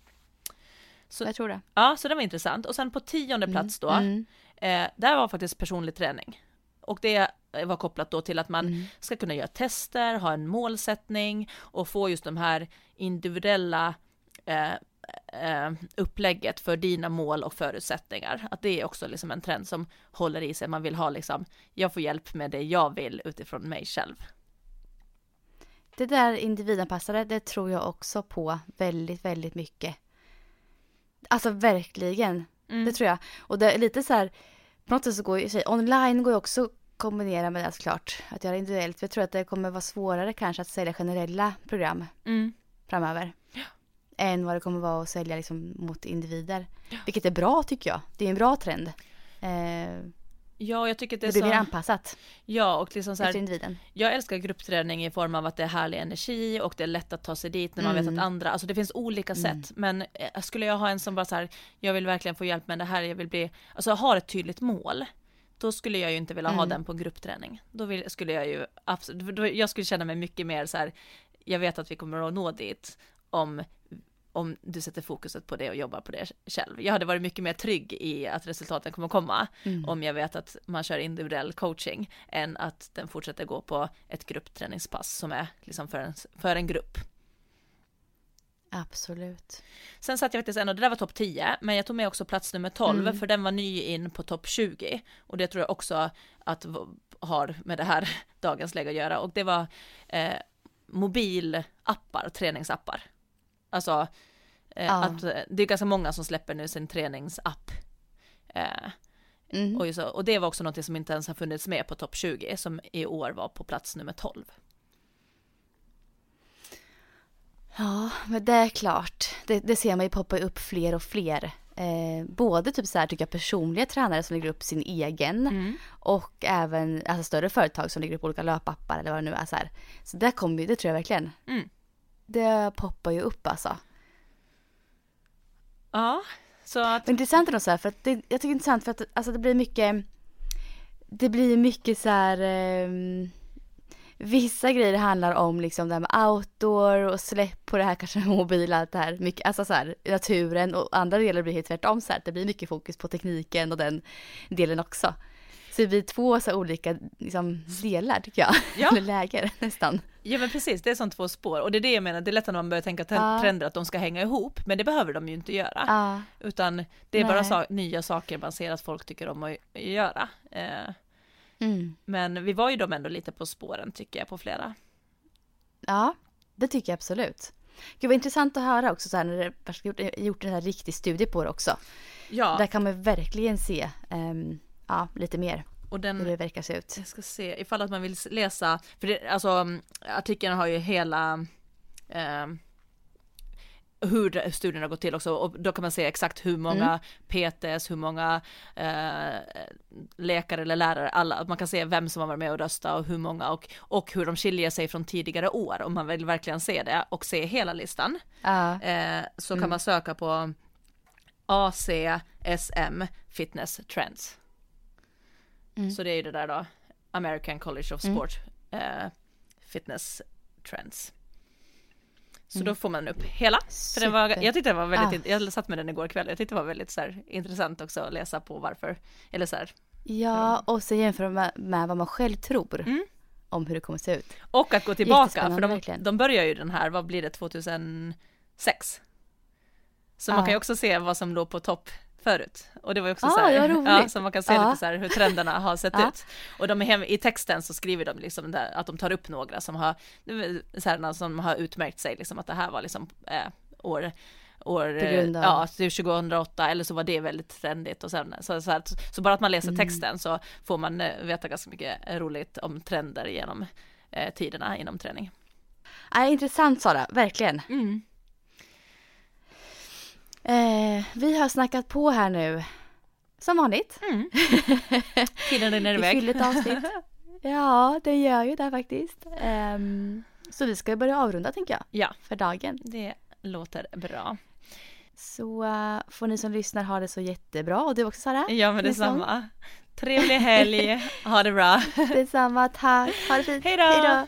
Så- jag tror det. Ja, så det var intressant. Och sen på tionde plats då, Mm. Eh, där var faktiskt personlig träning. Och det var kopplat då till att man Mm. ska kunna göra tester, ha en målsättning och få just de här individuella eh, eh, upplägget för dina mål och förutsättningar. Att det är också liksom en trend som håller i sig. Man vill ha liksom, jag får hjälp med det jag vill utifrån mig själv. Det där individanpassade, det tror jag också på väldigt, väldigt mycket. Alltså verkligen, Mm. det tror jag. Och det är lite så här, på något sätt så går ju, online går ju också att kombinera med det såklart. Att göra individuellt. Jag tror att det kommer vara svårare kanske att sälja generella program Mm. framöver. Än vad det kommer vara att sälja liksom mot individer. Vilket är bra tycker jag. Det är en bra trend. Eh, Ja, jag tycker att det det är blir mer så... anpassat Ja, och liksom så efter här, individen. jag älskar gruppträning i form av att det är härlig energi och det är lätt att ta sig dit när man vet Mm. att andra, alltså det finns olika Mm. sätt, men eh, skulle jag ha en som bara så här, jag vill verkligen få hjälp med det här, jag vill bli, alltså jag har ett tydligt mål, då skulle jag ju inte vilja ha Mm. den på gruppträning. Då vill, skulle jag ju absolut, jag skulle känna mig mycket mer så här, jag vet att vi kommer att nå dit om om du sätter fokuset på det och jobbar på det själv. Jag hade varit mycket mer trygg i att resultaten kommer komma Mm. om jag vet att man kör individuell coaching än att den fortsätter gå på ett gruppträningspass som är liksom för en, för en grupp. Absolut. Sen satt jag faktiskt en och det där var topp 10, men jag tog med också plats nummer 12 Mm. för den var ny in på topp 20 och det tror jag också att har med det här dagens läge att göra och det var eh, mobilappar, träningsappar. Alltså eh, Ja. att eh, det är ganska många som släpper nu sin träningsapp. Eh, Mm. och, så, och det var också något som inte ens har funnits med på topp 20 som i år var på plats nummer 12. Ja, men det är klart. Det, det ser man ju poppa upp fler och fler. Eh, både typ så här tycker jag personliga tränare som lägger upp sin egen och även alltså, större företag som lägger upp olika löpappar eller vad det nu är. Så, här. så det kommer det tror jag verkligen. Mm. Det poppar ju upp alltså. Ja, så att intressant ändå så här, för att det, jag tycker det är intressant för att alltså, det blir mycket, det blir mycket så här, ehm, vissa grejer handlar om liksom det här med outdoor och släpp på det här kanske med mobil, allt det här, mycket, alltså så här, naturen och andra delar blir helt tvärtom så här, det blir mycket fokus på tekniken och den delen också. Så det blir två så olika liksom, delar tycker jag, Ja. eller läger nästan. Ja men precis, det är som två spår och det är det jag menar, det är lätt när man börjar tänka Ja. trender att de ska hänga ihop, men det behöver de ju inte göra. Ja, Utan det är bara Nej. sa- nya saker man ser att folk tycker om att göra. Eh, mm. men vi var ju de ändå lite på spåren tycker jag på flera. ja det tycker jag absolut. Gud vad intressant att höra också så här när det har gjort, gjort en här riktig studie på det också. Ja, Där kan man verkligen se ehm, ja, lite mer och hur den, det verkar se ut. jag ska se ifall att man vill läsa, för det, alltså mm, artikeln har ju hela eh, hur studien har gått till också och då kan man se exakt hur många PTs, hur många eh, läkare eller lärare, alla, man kan se vem som har varit med och röstat och hur många och, och hur de skiljer sig från tidigare år om man vill verkligen se det och se hela listan. Ja, Eh, så kan man söka på ACSM Fitness Trends. Så det är ju det där då, American College of Sport eh, Fitness Trends. Så då får man upp hela. För den var, jag tyckte det var väldigt, Ah. jag satt med den igår kväll, jag tyckte det var väldigt så här, intressant också att läsa på varför, eller så här. ja och så jämföra med, med vad man själv tror Mm. om hur det kommer se ut. Och att gå tillbaka, för de, verkligen. de börjar ju den här, vad blir det, 2006? Så man Ja. kan ju också se vad som låg på topp förut. Och det var också Ah, så här, ja, så man kan se Ja. lite så här hur trenderna har sett Ja. ut. Och de hem, i texten så skriver de liksom där, att de tar upp några som har, så här, som har utmärkt sig, liksom att det här var liksom eh, år år, ja, typ 2008 eller så var det väldigt trendigt och sen, så, så, här, så bara att man läser Mm. texten så får man eh, veta ganska mycket roligt om trender genom eh, tiderna inom träning. Ja, intressant Sara, verkligen. Mm. Eh, vi har snackat på här nu, som vanligt. Tiden rinner iväg. fyller ett avsnitt. Ja, det gör ju det faktiskt. Ehm, så vi ska börja avrunda tänker jag, Ja, för dagen. det låter bra. Så eh, får ni som lyssnar ha det så jättebra och du också Sara. Ja men detsamma. Trevlig helg, ha det bra. Detsamma, tack. Ha det fint. Hej då.